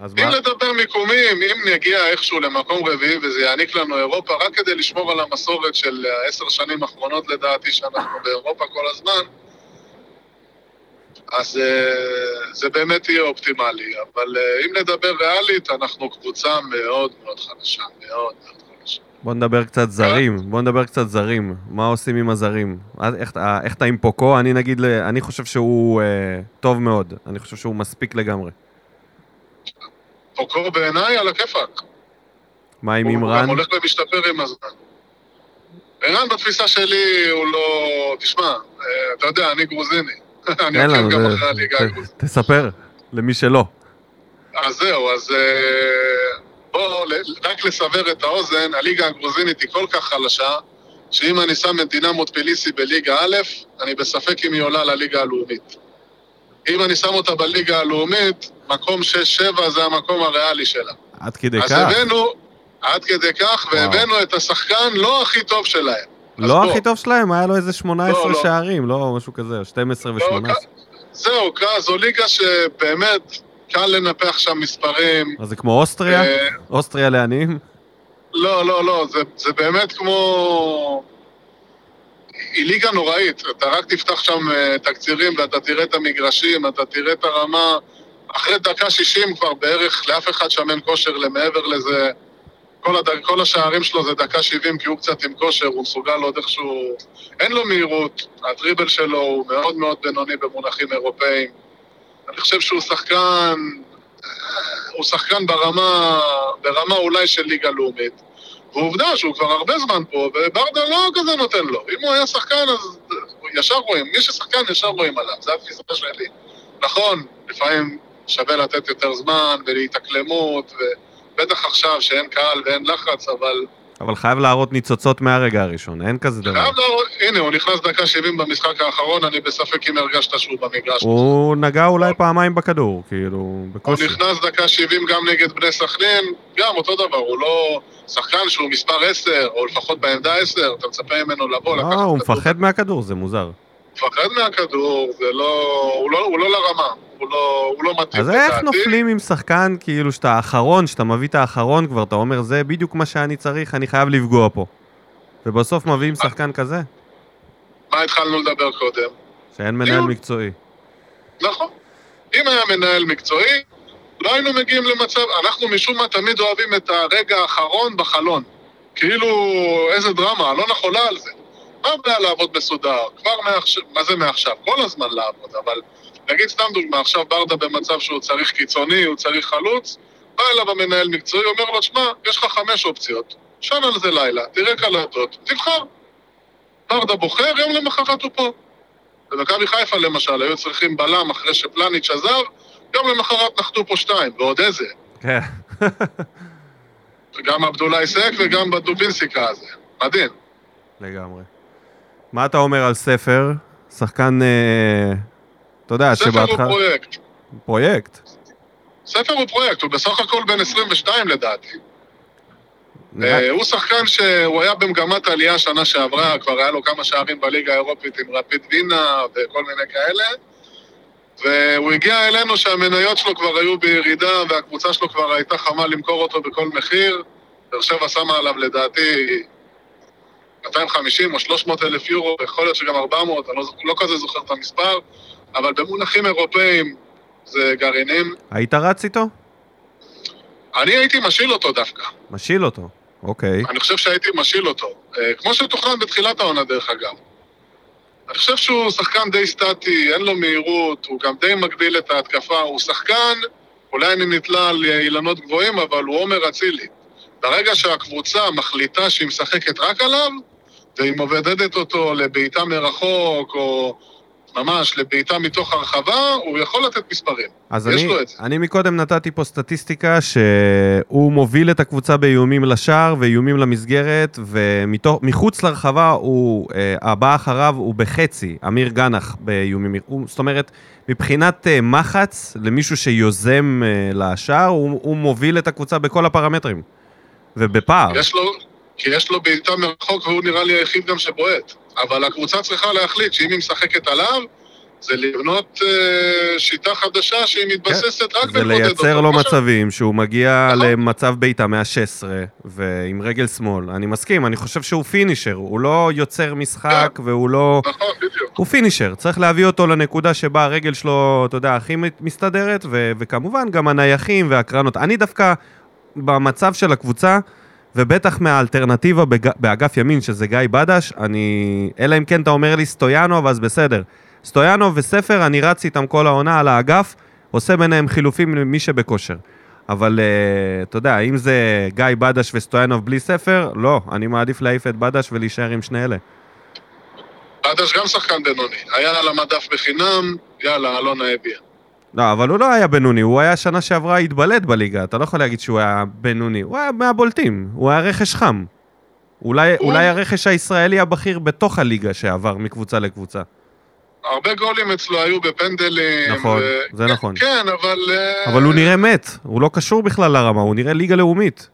A: אז
C: אם
A: מה?
C: לדבר מיקומים, אם נגיע איכשהו למקום רביעי וזה יעניק לנו אירופה, רק כדי לשמור על המסורת של העשר שנים האחרונות לדעתי שאנחנו באירופה כל הזמן, אז אה, זה באמת יהיה אופטימלי. אבל אה, אם נדבר ריאלית, אנחנו קבוצה מאוד מאוד חדשה, מאוד מאוד חדשה.
A: בוא נדבר קצת זרים, בוא נדבר קצת זרים. מה עושים עם הזרים? אז איך, אתה- איך אתה עם פוקו? אני נגיד, אני חושב שהוא אה, טוב מאוד. אני חושב שהוא מספיק לגמרי.
C: פוקו בעיניי על הכיפאק.
A: מה עם
C: הוא גם
A: אימרן?
C: הולך ומשתפר עם הזמן. ערן בתפיסה שלי הוא לא... תשמע, אה, אתה יודע, אני גרוזיני. אני עוקב גם אחרי הליגה
A: ת-
C: הגרוזינית.
A: תספר, למי שלא.
C: אז זהו, אז אה, בואו רק לסבר את האוזן, הליגה הגרוזינית היא כל כך חלשה, שאם אני שם את דינמו טביליסי בליגה א', אני בספק אם היא עולה לליגה הלאומית. אם אני שם אותה בליגה הלאומית, מקום 6-7 זה המקום הריאלי שלה.
A: עד כדי
C: אז
A: כך.
C: הבאנו, עד כדי כך,
A: וואו.
C: והבאנו את השחקן לא הכי טוב שלהם.
A: לא
C: בוא.
A: הכי טוב שלהם, היה לו איזה 18
C: לא, לא.
A: שערים, לא משהו כזה, 12
C: לא,
A: ו-18.
C: זהו, קרא, זו ליגה שבאמת קל לנפח שם מספרים.
A: אז זה כמו אוסטריה?
C: אה,
A: אוסטריה לעניים?
C: לא, לא, לא, זה, זה באמת כמו... היא ליגה נוראית, אתה רק תפתח שם אה, תקצירים ואתה תראה את המגרשים, אתה תראה את הרמה. אחרי דקה 60 כבר בערך לאף אחד שם אין כושר למעבר לזה. כל, הד... כל השערים שלו זה דקה 70 כי הוא קצת עם כושר, הוא מסוגל עוד איכשהו... אין לו מהירות, הדריבל שלו הוא מאוד מאוד בינוני במונחים אירופאיים. אני חושב שהוא שחקן... אה, הוא שחקן ברמה, ברמה אולי של ליגה לאומית. ועובדה שהוא כבר הרבה זמן פה, וברדה לא כזה נותן לו. אם הוא היה שחקן, אז ישר רואים. מי ששחקן, ישר רואים עליו. זו התפיסה שלי. נכון, לפעמים שווה לתת יותר זמן ולהתאקלמות, ובטח עכשיו שאין קהל ואין לחץ, אבל
A: אבל חייב להראות ניצוצות מהרגע הראשון, אין כזה דבר.
C: חייב להראות... הנה, הוא נכנס דקה 70 במשחק האחרון, אני בספק אם הרגשת שהוא במגרש.
A: הוא נגע אולי פעמיים בכדור, כאילו,
C: הוא
A: בקושי.
C: נכנס דקה 70 גם נגד בני סכנין, גם אותו דבר, הוא לא שחקן שהוא מספר 10, או לפחות בעמדה 10, אתה מצפה ממנו לבוא,
A: לא,
C: לקחת
A: הוא
C: כדור.
A: מפחד מהכדור, זה מוזר.
C: מפחד מהכדור, זה לא... הוא לא, הוא לא לרמה, הוא לא, הוא לא מתאים
A: אז איך נופלים עם שחקן, כאילו, שאתה האחרון, שאתה מביא את האחרון כבר, אתה אומר, זה בדיוק מה שאני צריך, אני חייב לפגוע פה. ובסוף מביאים שחקן כזה,
C: מה התחלנו לדבר קודם?
A: שאין מנהל. מקצועי.
C: נכון. אם היה מנהל מקצועי, לא היינו מגיעים למצב... אנחנו משום מה תמיד אוהבים את הרגע האחרון בחלון. כאילו, איזה דרמה, אלונה חולה על זה. מה הבעיה לעבוד מסודר? כבר מעכשיו, מה זה מעכשיו? כל הזמן לעבוד, אבל נגיד סתם דוגמה, עכשיו ברדה במצב שהוא צריך קיצוני, הוא צריך חלוץ, בא אליו המנהל מקצועי, אומר לו, שמע, יש לך חמש אופציות, שן על זה לילה, תראה קלטות, תבחר. ברדה בוחר, יום למחרת הוא פה. במכבי חיפה למשל, היו צריכים בלם אחרי שפלניץ' עזב, יום למחרת נחתו פה שתיים, ועוד איזה.
A: כן.
C: גם עבדולאי סק וגם בדובינסיקה הזה. מדהים.
A: לגמרי. מה אתה אומר על ספר? שחקן, אה, אתה יודע,
C: ספר הוא
A: שבהתחלה...
C: פרויקט.
A: פרויקט.
C: ספר הוא פרויקט, הוא בסך הכל בן 22 לדעתי. אה, הוא שחקן שהוא היה במגמת עלייה שנה שעברה, כבר היה לו כמה שערים בליגה האירופית עם רפיד וינה וכל מיני כאלה. והוא הגיע אלינו שהמניות שלו כבר היו בירידה והקבוצה שלו כבר הייתה חמה למכור אותו בכל מחיר. באר שבע שמה עליו לדעתי 250 או 300 אלף יורו, יכול להיות שגם 400, אני לא, לא כזה זוכר את המספר, אבל במונחים אירופאיים זה גרעינים.
A: היית רץ איתו?
C: אני הייתי משיל אותו דווקא.
A: משיל אותו. אוקיי.
C: אני חושב שהייתי משיל אותו. אה, כמו שתוכנן בתחילת העונה, דרך אגב. אני חושב שהוא שחקן די סטטי, אין לו מהירות, הוא גם די מגביל את ההתקפה. הוא שחקן, אולי אני נתלה על אילנות גבוהים, אבל הוא עומר אצילי. ברגע שהקבוצה מחליטה שהיא משחקת רק עליו, והיא מבודדת אותו לבעיטה מרחוק, או ממש לבעיטה מתוך הרחבה, הוא יכול לתת מספרים.
A: אז אני. אני מקודם נתתי פה סטטיסטיקה שהוא מוביל את הקבוצה באיומים לשער ואיומים למסגרת, ומחוץ לרחבה הוא, אה, הבא אחריו הוא בחצי, אמיר גנח באיומים. הוא, זאת אומרת, מבחינת אה, מחץ, למישהו שיוזם אה, לשער, הוא, הוא מוביל את הקבוצה בכל הפרמטרים. ובפער.
C: יש לו, כי יש לו בעיטה מרחוק והוא נראה לי היחיד גם שבועט. אבל הקבוצה צריכה להחליט שאם היא משחקת עליו, זה לבנות אה, שיטה חדשה שהיא מתבססת רק
A: זה
C: בלבודד אותו.
A: לייצר לו
C: ש-
A: מצבים שהוא מגיע
C: נכון.
A: למצב בעיטה מה-16 ועם רגל שמאל. אני מסכים, אני חושב שהוא פינישר, הוא לא יוצר משחק והוא לא...
C: נכון, בדיוק.
A: הוא פינישר, צריך להביא אותו לנקודה שבה הרגל שלו, אתה יודע, הכי מסתדרת, ו- וכמובן גם הנייחים והקרנות. אני דווקא, במצב של הקבוצה, ובטח מהאלטרנטיבה בג... באגף ימין, שזה גיא בדש, אני... אלא אם כן אתה אומר לי סטויאנוב, אז בסדר. סטויאנוב וספר, אני רץ איתם כל העונה על האגף, עושה ביניהם חילופים למי שבכושר. אבל uh, אתה יודע, אם זה גיא בדש וסטויאנוב בלי ספר, לא, אני מעדיף להעיף את בדש ולהישאר עם שני אלה.
C: בדש גם שחקן בינוני. היה על המדף בחינם, יאללה, אלונה הביאה.
A: לא, אבל הוא לא היה בינוני, הוא היה שנה שעברה התבלט בליגה, אתה לא יכול להגיד שהוא היה בינוני, הוא היה מהבולטים, הוא היה רכש חם. אולי,
C: הוא-
A: אולי הרכש הישראלי הבכיר בתוך הליגה שעבר מקבוצה לקבוצה.
C: הרבה גולים אצלו היו בפנדלים.
A: נכון, זה
C: כן,
A: נכון.
C: כן, אבל... אה,
A: אבל הוא נראה מת, הוא לא קשור בכלל לרמה, הוא נראה ליגה לאומית.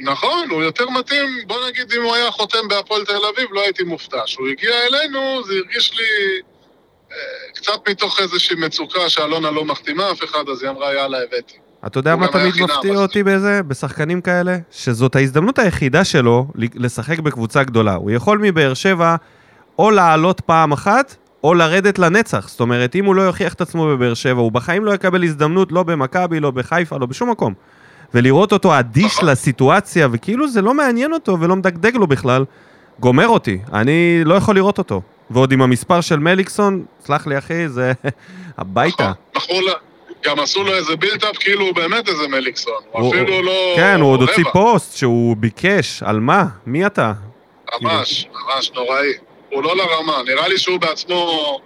C: נכון, הוא יותר מתאים, בוא נגיד אם הוא היה חותם בהפועל תל אביב, לא הייתי מופתע. כשהוא הגיע אלינו, זה הרגיש לי אה, קצת מתוך איזושהי מצוקה שאלונה לא מחתימה אף אחד, אז היא אמרה, יאללה, הבאתי.
A: אתה יודע מה תמיד מפתיע אותי בזה? בשחקנים כאלה? שזאת ההזדמנות היחידה שלו לשחק בקבוצה גדולה. הוא יכול מבאר שבע או לעלות פעם אחת, או לרדת לנצח. זאת אומרת, אם הוא לא יוכיח את עצמו בבאר שבע, הוא בחיים לא יקבל הזדמנות לא במכבי, לא בחיפה, לא בשום מקום. ולראות אותו אדיש. לסיטואציה, וכאילו זה לא מעניין אותו ולא מדגדג לו בכלל, גומר אותי. אני לא יכול לראות אותו. ועוד עם המספר של מליקסון, סלח לי אחי, זה הביתה.
C: נכון, מכרו לה- גם עשו לו איזה בילדאפ כאילו הוא באמת איזה מליקסון. הוא אפילו לא...
A: כן, הוא עוד הוציא. פוסט שהוא ביקש, על מה? מי אתה?
C: ממש, ממש נוראי. הוא לא לרמה, נראה לי שהוא בעצמו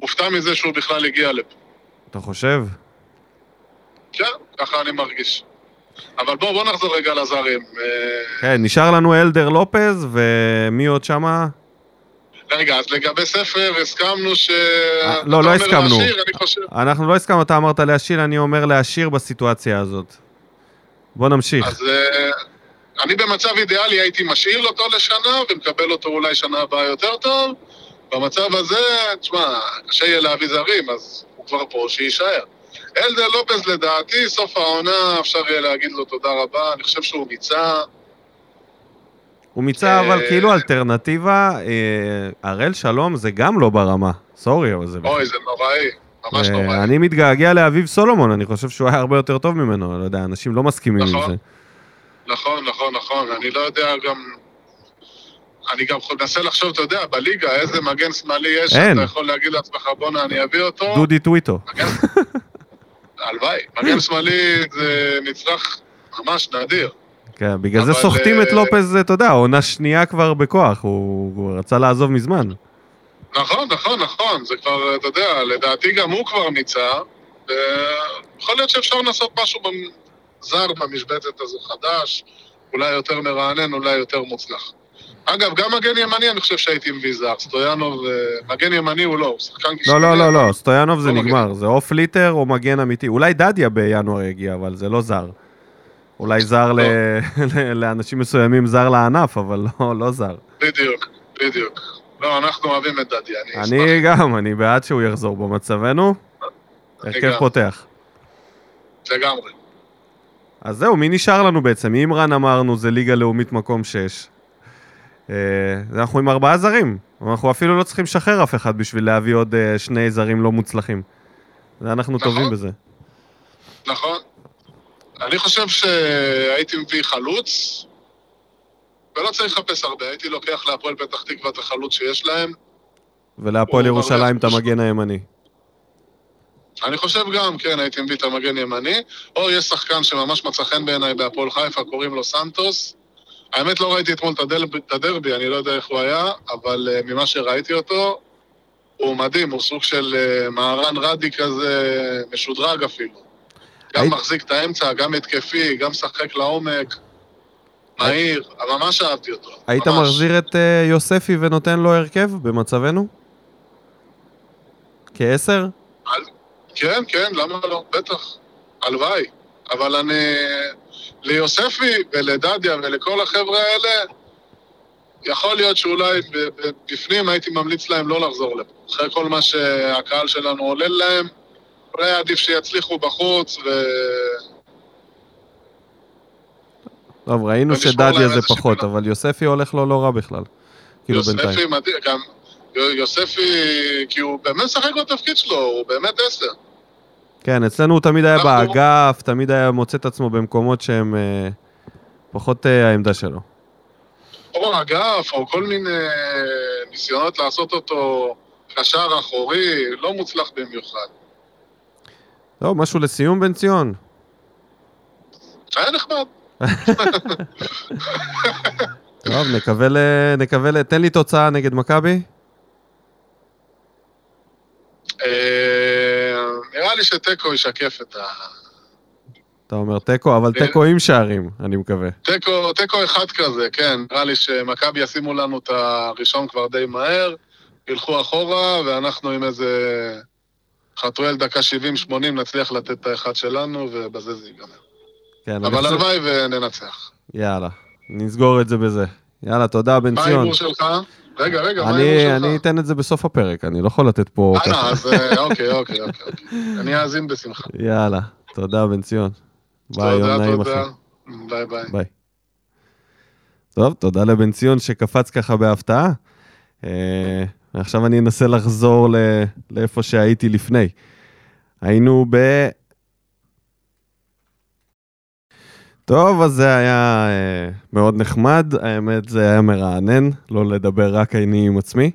C: הופתע מזה שהוא בכלל הגיע לפה.
A: אתה חושב?
C: כן, ככה אני מרגיש. אבל בואו, בואו נחזור רגע לזרים. אה,
A: כן, נשאר לנו אלדר לופז, ומי עוד שמה?
C: רגע, אז לגבי ספר, הסכמנו ש...
A: אה, לא, לא הסכמנו.
C: להשאיר, אני חושב...
A: אנחנו לא הסכמנו, אתה אמרת להשאיר, אני אומר להשאיר בסיטואציה הזאת. בוא נמשיך.
C: אז אה, אני במצב אידיאלי הייתי משאיל אותו לשנה ומקבל אותו אולי שנה הבאה יותר טוב. במצב הזה, תשמע, קשה יהיה להביא זרים, אז הוא כבר פה, שיישאר. אלדר לופז לדעתי, סוף העונה אפשר יהיה להגיד לו תודה רבה, אני חושב שהוא מיצה.
A: הוא מיצה, אבל
C: אה,
A: כאילו אלטרנטיבה, אה, הראל שלום זה גם לא ברמה. סורי, אבל זה...
C: אוי, זה נוראי, ממש
A: אה,
C: נוראי.
A: אני מתגעגע לאביב סולומון, אני חושב שהוא היה הרבה יותר טוב ממנו, לא יודע, אנשים לא מסכימים עם
C: נכון.
A: זה.
C: נכון, נכון, נכון, אני לא יודע גם... אני גם מנסה לחשוב, אתה יודע, בליגה, איזה מגן שמאלי יש,
A: אין.
C: אתה יכול להגיד לעצמך, בואנה, אני אביא אותו.
A: דודי טוויטו.
C: הלוואי, מגן שמאלי זה מצרך ממש נדיר.
A: כן, בגלל זה סוחטים את
C: אה,
A: לופז, אתה יודע, עונה שנייה כבר בכוח, הוא רצה לעזוב מזמן.
C: נכון, נכון, נכון, זה כבר, אתה יודע, לדעתי גם הוא כבר מיצה, ויכול להיות שאפשר לעשות משהו זר במשבצת הזו חדש, אולי יותר מרענן, אולי יותר מוצלח. אגב, גם מגן ימני אני חושב שהייתי מביא זר, סטויאנוב, אה, מגן ימני הוא לא, הוא שחקן
A: לא,
C: קישורי.
A: לא, לא, לא, סטויאנוב זה
C: לא
A: נגמר, זה אוף ליטר או מגן אמיתי. אולי דדיה בינואר יגיע, אבל זה לא זר. אולי זר ל- ל- לאנשים מסוימים, זר לענף, אבל לא- לא זר.
C: בדיוק, בדיוק. לא, אנחנו אוהבים את דדיה, אני אשמח.
A: אני גם, אני בעד שהוא יחזור במצבנו. הרכב. פותח.
C: לגמרי.
A: אז זהו, מי נשאר לנו בעצם? אימרן אמרנו, זה ליגה לאומית מקום 6. אנחנו עם ארבעה זרים. אנחנו אפילו לא צריכים לשחרר אף אחד בשביל להביא עוד אה, שני זרים לא מוצלחים. אנחנו
C: נכון.
A: טובים בזה.
C: נכון. אני חושב שהייתי מביא חלוץ, לא צריך לחפש הרבה, הייתי לוקח להפועל פתח תקווה את החלוץ שיש להם.
A: ולהפועל
C: הוא
A: ירושלים את המגן הימני.
C: אני חושב גם, כן, הייתי מביא את המגן ימני. או יש שחקן שממש מצא חן בעיניי בהפועל חיפה, קוראים לו סנטוס. האמת, לא ראיתי אתמול את הדרבי, אני לא יודע איך הוא היה, אבל uh, ממה שראיתי אותו, הוא מדהים, הוא סוג של uh, מהרן רדי כזה, משודרג אפילו. גם
A: היית-
C: מחזיק את האמצע, גם התקפי, גם משחק לעומק, מהיר, ממש אהבתי אותו.
A: היית
C: ממש.
A: מחזיר את אה, יוספי ונותן לו הרכב במצבנו? כעשר?
C: כן, כן, למה לא? בטח. הלוואי. אבל אני... ליוספי ולדדיה ולכל החבר'ה האלה, יכול להיות שאולי בפנים הייתי ממליץ להם לא לחזור לפה. אחרי כל מה שהקהל שלנו עולל להם, אולי עדיף שיצליחו בחוץ ו...
A: טוב, ראינו שדדיה זה פחות. אבל יוספי הולך לו לא רע בכלל. כאילו בינתיים.
C: יוספי מדהים, גם... יוספי, כי הוא באמת משחק בתפקיד שלו, הוא באמת עשר.
A: כן, אצלנו הוא תמיד היה באגף, תמיד היה מוצא את עצמו במקומות שהם אה, פחות אה, העמדה שלו.
C: או אגף, או כל מיני ניסיונות לעשות אותו קשר אחורי, לא מוצלח במיוחד.
A: טוב, משהו לסיום, בן ציון?
C: היה נחמד.
A: טוב, נקווה ל... נקווה ל... תן לי תוצאה נגד מכבי.
C: אה, נראה לי שתיקו ישקף את ה...
A: אתה אומר תיקו, אבל תיקו עם שערים, אני מקווה.
C: תיקו, תיקו אחד כזה, כן. נראה לי שמכבי ישימו לנו את הראשון כבר די מהר, ילכו אחורה, ואנחנו עם איזה חתואל דקה 70-80 נצליח לתת את האחד שלנו, ובזה זה ייגמר.
A: כן,
C: אבל הלוואי וננצח.
A: יאללה, נסגור את זה בזה. יאללה, תודה, בן
C: מה
A: ציון.
C: ההימור שלך? רגע, רגע, מה ההימור שלך?
A: אני אתן את זה בסוף הפרק, אני לא יכול לתת פה
C: אה,
A: ככה.
C: אז אה, אוקיי, אוקיי, אוקיי. אוקיי. אני אאזין בשמחה.
A: יאללה, תודה, בן ציון. ביי, יום
C: תודה,
A: נעים אחי.
C: ביי ביי.
A: ביי. טוב, תודה לבן ציון שקפץ ככה בהפתעה. אה, עכשיו אני אנסה לחזור ל- לאיפה שהייתי לפני. היינו ב... טוב, אז זה היה אה, מאוד נחמד, האמת זה היה מרענן, לא לדבר רק אני עם עצמי,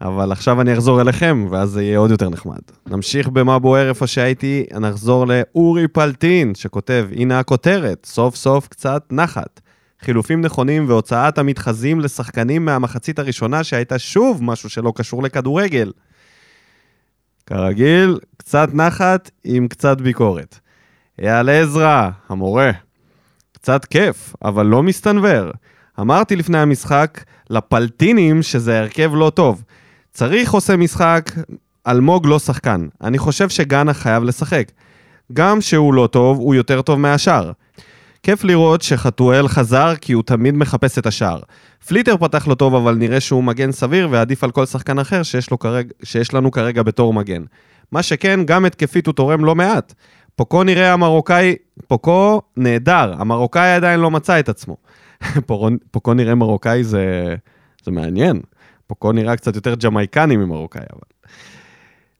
A: אבל עכשיו אני אחזור אליכם, ואז זה יהיה עוד יותר נחמד. נמשיך במה בוער איפה שהייתי, נחזור לאורי פלטין, שכותב, הנה הכותרת, סוף סוף קצת נחת. חילופים נכונים והוצאת המתחזים לשחקנים מהמחצית הראשונה, שהייתה שוב משהו שלא קשור לכדורגל. כרגיל, קצת נחת עם קצת ביקורת. אייל עזרא, המורה, קצת כיף, אבל לא מסתנוור. אמרתי לפני המשחק לפלטינים שזה הרכב לא טוב. צריך עושה משחק, אלמוג לא שחקן. אני חושב שגאנה חייב לשחק. גם שהוא לא טוב, הוא יותר טוב מהשאר. כיף לראות שחתואל חזר כי הוא תמיד מחפש את השער. פליטר פתח לו טוב, אבל נראה שהוא מגן סביר ועדיף על כל שחקן אחר שיש, כרג... שיש לנו כרגע בתור מגן. מה שכן, גם התקפית הוא תורם לא מעט. פוקו נראה המרוקאי, פוקו נהדר, המרוקאי עדיין לא מצא את עצמו. פוקו נראה מרוקאי זה, זה מעניין. פוקו נראה קצת יותר ג'מייקני ממרוקאי, אבל...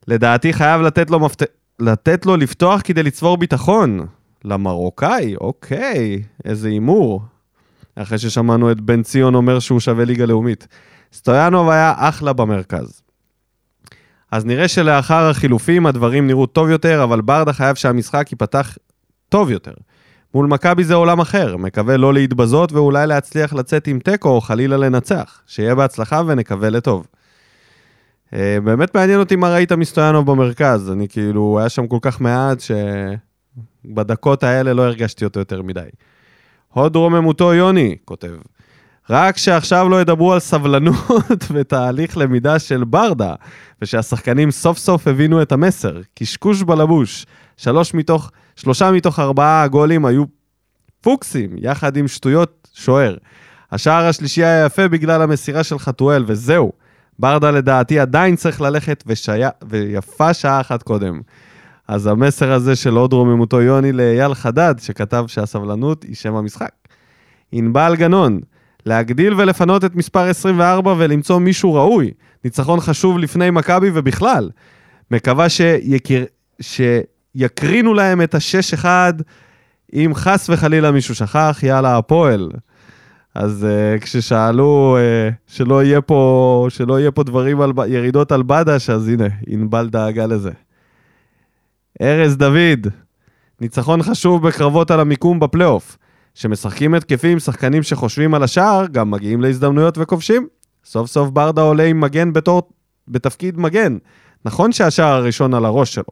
A: לדעתי חייב לתת לו, מפת... לתת לו לפתוח כדי לצבור ביטחון. למרוקאי, אוקיי, איזה הימור. אחרי ששמענו את בן ציון אומר שהוא שווה ליגה לאומית. סטויאנוב היה אחלה במרכז. אז נראה שלאחר החילופים הדברים נראו טוב יותר, אבל ברדה חייב שהמשחק ייפתח טוב יותר. מול מכבי זה עולם אחר, מקווה לא להתבזות ואולי להצליח לצאת עם תיקו או חלילה לנצח. שיהיה בהצלחה ונקווה לטוב. אה, באמת מעניין אותי מה ראית מסטויאנוב במרכז, אני כאילו, היה שם כל כך מעט שבדקות האלה לא הרגשתי אותו יותר מדי. הוד רוממותו יוני, כותב. רק שעכשיו לא ידברו על סבלנות ותהליך למידה של ברדה, ושהשחקנים סוף סוף הבינו את המסר. קשקוש בלבוש. שלוש מתוך, שלושה מתוך ארבעה הגולים היו פוקסים, יחד עם שטויות שוער. השער השלישי היה יפה בגלל המסירה של חתואל, וזהו. ברדה לדעתי עדיין צריך ללכת, ושיה, ויפה שעה אחת קודם. אז המסר הזה של הוד רוממותו יוני לאייל חדד, שכתב שהסבלנות היא שם המשחק. ענבל גנון, להגדיל ולפנות את מספר 24 ולמצוא מישהו ראוי. ניצחון חשוב לפני מכבי ובכלל. מקווה שיקר... שיקרינו להם את ה-6-1, אם חס וחלילה מישהו שכח, יאללה, הפועל. אז uh, כששאלו uh, שלא יהיה פה, שלא יהיה פה דברים על ירידות על בדש, אז הנה, ענבל דאגה לזה. ארז דוד, ניצחון חשוב בקרבות על המיקום בפלייאוף. כשמשחקים התקפים שחקנים שחושבים על השער, גם מגיעים להזדמנויות וכובשים. סוף סוף ברדה עולה עם מגן בתור, בתפקיד מגן. נכון שהשער הראשון על הראש שלו.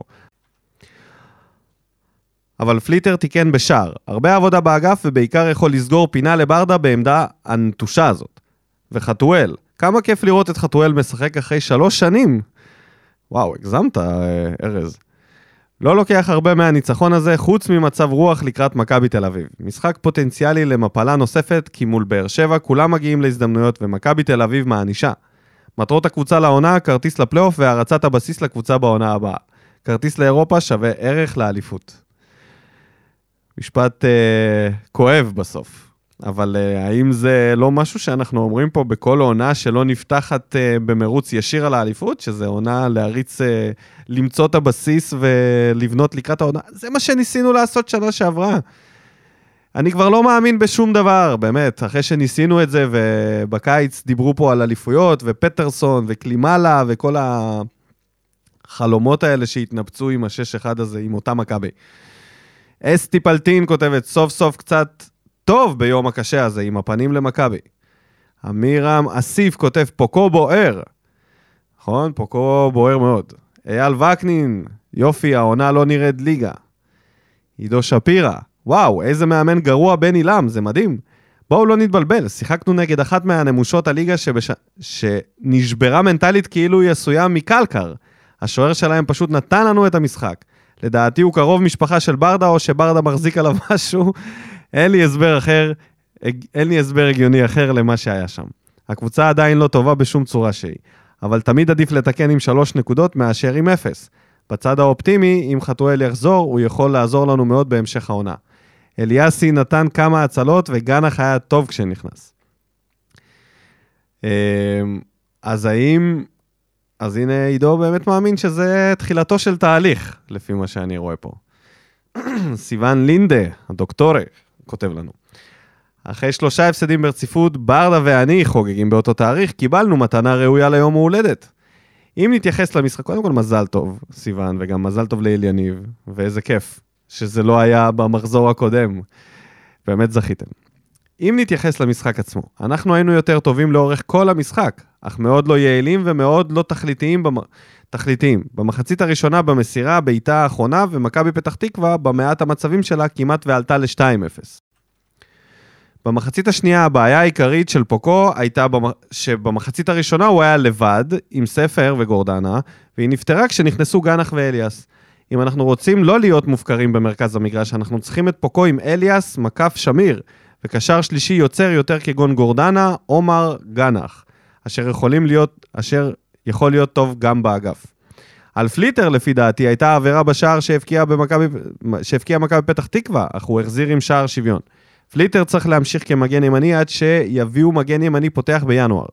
A: אבל פליטר תיקן בשער. הרבה עבודה באגף ובעיקר יכול לסגור פינה לברדה בעמדה הנטושה הזאת. וחתואל, כמה כיף לראות את חתואל משחק אחרי שלוש שנים. וואו, הגזמת, אה, ארז. לא לוקח הרבה מהניצחון הזה, חוץ ממצב רוח לקראת מכבי תל אביב. משחק פוטנציאלי למפלה נוספת, כי מול באר שבע כולם מגיעים להזדמנויות ומכבי תל אביב מענישה. מטרות הקבוצה לעונה, כרטיס לפלייאוף והרצת הבסיס לקבוצה בעונה הבאה. כרטיס לאירופה שווה ערך לאליפות. משפט אה, כואב בסוף. אבל uh, האם זה לא משהו שאנחנו אומרים פה בכל עונה שלא נפתחת uh, במרוץ ישיר על האליפות, שזה עונה להריץ, uh, למצוא את הבסיס ולבנות לקראת העונה? זה מה שניסינו לעשות שנה שעברה. אני כבר לא מאמין בשום דבר, באמת, אחרי שניסינו את זה, ובקיץ דיברו פה על אליפויות, ופטרסון, וקלימלה, וכל החלומות האלה שהתנפצו עם ה-6-1 הזה, עם אותה מכבי. אסתי פלטין כותבת, סוף סוף קצת טוב ביום הקשה הזה, עם הפנים למכבי. עמירם אסיף כותב, פוקו בוער. נכון? פוקו בוער מאוד. אייל וקנין, יופי, העונה לא נראית ליגה. עידו שפירא, וואו, איזה מאמן גרוע בן עילם, זה מדהים. בואו לא נתבלבל, שיחקנו נגד אחת מהנמושות הליגה שבש... שנשברה מנטלית כאילו היא עשויה מקלקר. השוער שלהם פשוט נתן לנו את המשחק. לדעתי הוא קרוב משפחה של ברדה, או שברדה מחזיק עליו משהו. אין לי הסבר אחר, אין לי הסבר הגיוני אחר למה שהיה שם. הקבוצה עדיין לא טובה בשום צורה שהיא, אבל תמיד עדיף לתקן עם שלוש נקודות מאשר עם אפס. בצד האופטימי, אם חתואל יחזור, הוא יכול לעזור לנו מאוד בהמשך העונה. אליאסי נתן כמה הצלות וגנח היה טוב כשנכנס. אמ, אז האם... אז הנה עידו באמת מאמין שזה תחילתו של תהליך, לפי מה שאני רואה פה. סיוון לינדה, הדוקטורי, כותב לנו. אחרי שלושה הפסדים ברציפות, ברדה ואני חוגגים באותו תאריך, קיבלנו מתנה ראויה ליום ההולדת. אם נתייחס למשחק, קודם כל מזל טוב, סיוון, וגם מזל טוב לאליניב, ואיזה כיף שזה לא היה במחזור הקודם. באמת זכיתם. אם נתייחס למשחק עצמו, אנחנו היינו יותר טובים לאורך כל המשחק, אך מאוד לא יעילים ומאוד לא תכליתיים, במ... תכליתיים. במחצית הראשונה במסירה, בעיטה האחרונה, ומכבי פתח תקווה, במעט המצבים שלה, כמעט ועלתה ל-2-0. במחצית השנייה הבעיה העיקרית של פוקו הייתה במ... שבמחצית הראשונה הוא היה לבד, עם ספר וגורדנה, והיא נפתרה כשנכנסו גנח ואליאס. אם אנחנו רוצים לא להיות מופקרים במרכז המגרש, אנחנו צריכים את פוקו עם אליאס, מקף שמיר, וקשר שלישי יוצר יותר כגון גורדנה, עומר, גנח, אשר יכולים להיות, אשר יכול להיות טוב גם באגף. על פליטר, לפי דעתי, הייתה עבירה בשער שהבקיע מכבי פתח תקווה, אך הוא החזיר עם שער שוויון. פליטר צריך להמשיך כמגן ימני עד שיביאו מגן ימני פותח בינואר.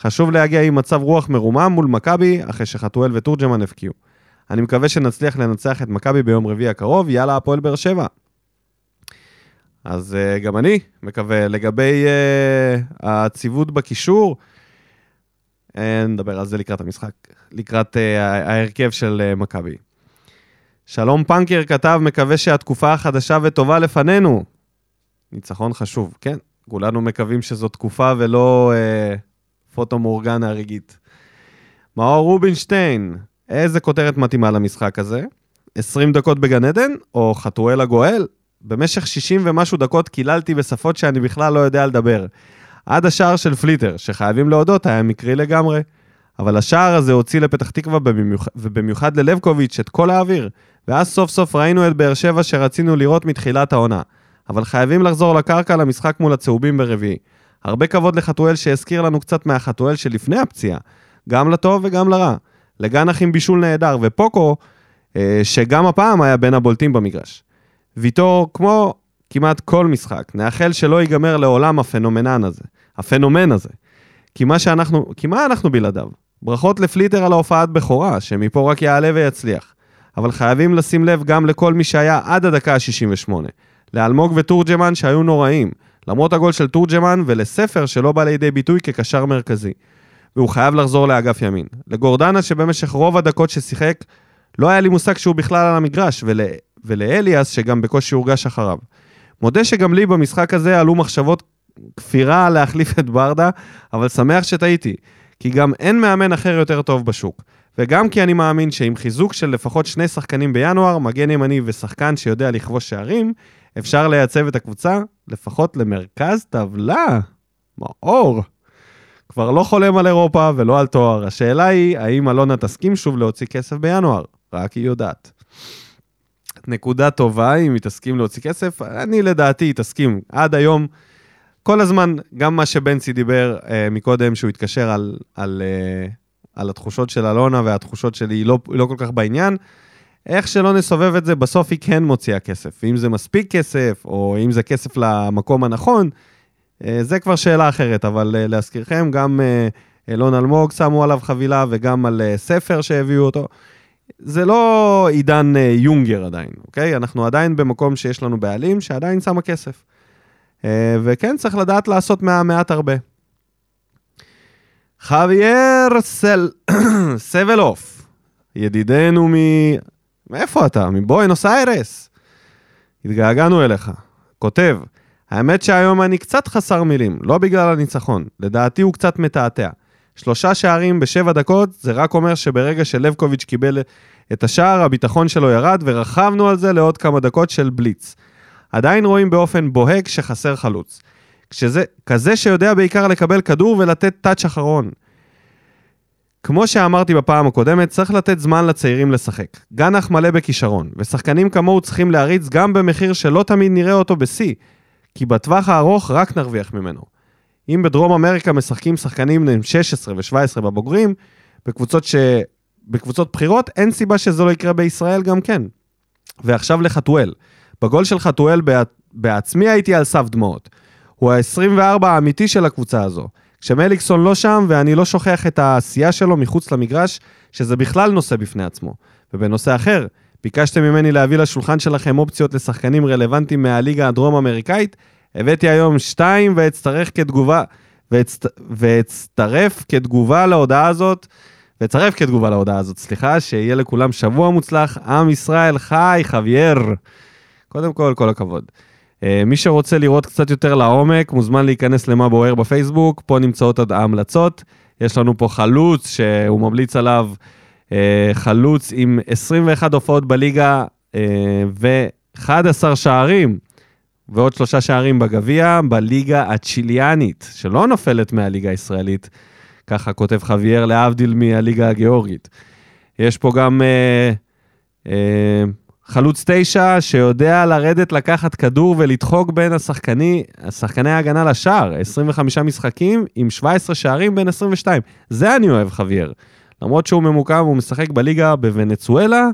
A: חשוב להגיע עם מצב רוח מרומם מול מכבי, אחרי שחתואל ותורג'מן הבקיעו. אני מקווה שנצליח לנצח את מכבי ביום רביעי הקרוב, יאללה הפועל באר שבע. אז uh, גם אני מקווה. לגבי uh, הציוות בקישור, uh, נדבר על זה לקראת המשחק, לקראת uh, ההרכב של uh, מכבי. שלום פנקר כתב, מקווה שהתקופה החדשה וטובה לפנינו. ניצחון חשוב, כן, כולנו מקווים שזו תקופה ולא אה, פוטו מורגנה רגעית. מאור רובינשטיין, איזה כותרת מתאימה למשחק הזה? 20 דקות בגן עדן, או חתואל הגואל? במשך 60 ומשהו דקות קיללתי בשפות שאני בכלל לא יודע לדבר. עד השער של פליטר, שחייבים להודות, היה מקרי לגמרי. אבל השער הזה הוציא לפתח תקווה, במיוח... ובמיוחד ללבקוביץ', את כל האוויר. ואז סוף סוף ראינו את באר שבע שרצינו לראות מתחילת העונה. אבל חייבים לחזור לקרקע למשחק מול הצהובים ברביעי. הרבה כבוד לחתואל שהזכיר לנו קצת מהחתואל שלפני הפציעה, גם לטוב וגם לרע. לגנח עם בישול נהדר, ופוקו, אה, שגם הפעם היה בין הבולטים במגרש. ויטור, כמו כמעט כל משחק, נאחל שלא ייגמר לעולם הפנומנן הזה, הפנומן הזה. כי מה שאנחנו, כי מה אנחנו בלעדיו? ברכות לפליטר על ההופעת בכורה, שמפה רק יעלה ויצליח. אבל חייבים לשים לב גם לכל מי שהיה עד הדקה ה-68. לאלמוג ותורג'מן שהיו נוראים, למרות הגול של תורג'מן ולספר שלא בא לידי ביטוי כקשר מרכזי. והוא חייב לחזור לאגף ימין. לגורדנה שבמשך רוב הדקות ששיחק, לא היה לי מושג שהוא בכלל על המגרש, ול... ולאליאס שגם בקושי הורגש אחריו. מודה שגם לי במשחק הזה עלו מחשבות כפירה להחליף את ברדה, אבל שמח שטעיתי, כי גם אין מאמן אחר יותר טוב בשוק. וגם כי אני מאמין שעם חיזוק של לפחות שני שחקנים בינואר, מגן ימני ושחקן שיודע לכבוש שערים, אפשר לייצב את הקבוצה לפחות למרכז טבלה. מאור. כבר לא חולם על אירופה ולא על תואר. השאלה היא, האם אלונה תסכים שוב להוציא כסף בינואר? רק היא יודעת. נקודה טובה, אם היא תסכים להוציא כסף, אני לדעתי היא תסכים. עד היום, כל הזמן, גם מה שבנצי דיבר אה, מקודם, שהוא התקשר על, על, אה, על התחושות של אלונה והתחושות שלי, היא לא, לא כל כך בעניין. איך שלא נסובב את זה, בסוף היא כן מוציאה כסף. אם זה מספיק כסף, או אם זה כסף למקום הנכון, אה, זה כבר שאלה אחרת, אבל אה, להזכירכם, גם אה, אלון אלמוג שמו עליו חבילה וגם על ספר שהביאו אותו. זה לא עידן יונגר עדיין, אוקיי? אנחנו עדיין במקום שיש לנו בעלים שעדיין שמה כסף. וכן, צריך לדעת לעשות מהמעט הרבה. חוויאר סל... סבלוף, ידידנו מ... מאיפה אתה? מבואנוס איירס. התגעגענו אליך. כותב, האמת שהיום אני קצת חסר מילים, לא בגלל הניצחון, לדעתי הוא קצת מתעתע. שלושה שערים בשבע דקות, זה רק אומר שברגע שלבקוביץ' קיבל את השער, הביטחון שלו ירד, ורכבנו על זה לעוד כמה דקות של בליץ. עדיין רואים באופן בוהק שחסר חלוץ. כשזה, כזה שיודע בעיקר לקבל כדור ולתת טאץ' אחרון. כמו שאמרתי בפעם הקודמת, צריך לתת זמן לצעירים לשחק. גנח מלא בכישרון, ושחקנים כמוהו צריכים להריץ גם במחיר שלא תמיד נראה אותו בשיא, כי בטווח הארוך רק נרוויח ממנו. אם בדרום אמריקה משחקים שחקנים בני 16 ו-17 בבוגרים, בקבוצות, ש... בקבוצות בחירות, אין סיבה שזה לא יקרה בישראל גם כן. ועכשיו לחתואל. בגול של חתואל בעצמי הייתי על סף דמעות. הוא ה-24 האמיתי של הקבוצה הזו. כשמליקסון לא שם, ואני לא שוכח את העשייה שלו מחוץ למגרש, שזה בכלל נושא בפני עצמו. ובנושא אחר, ביקשתם ממני להביא לשולחן שלכם אופציות לשחקנים רלוונטיים מהליגה הדרום-אמריקאית, הבאתי היום שתיים ואצטרך כתגובה, ואצט, ואצטרף כתגובה להודעה הזאת, ואצרף כתגובה להודעה הזאת, סליחה, שיהיה לכולם שבוע מוצלח, עם ישראל חי, חווייר. קודם כל, כל הכבוד. Uh, מי שרוצה לראות קצת יותר לעומק, מוזמן להיכנס למה בוער בפייסבוק, פה נמצאות ההמלצות. יש לנו פה חלוץ שהוא ממליץ עליו אה, חלוץ עם 21 הופעות בליגה אה, ו-11 שערים, ועוד שלושה שערים בגביע, בליגה הצ'יליאנית, שלא נופלת מהליגה הישראלית, ככה כותב חוויאר, להבדיל מהליגה הגיאורגית. יש פה גם אה, אה, חלוץ תשע שיודע לרדת, לקחת כדור ולדחוק בין השחקני, השחקני ההגנה לשער, 25 משחקים עם 17 שערים בין 22. זה אני אוהב, חוויאר. למרות שהוא ממוקם, הוא משחק בליגה בוונצואלה,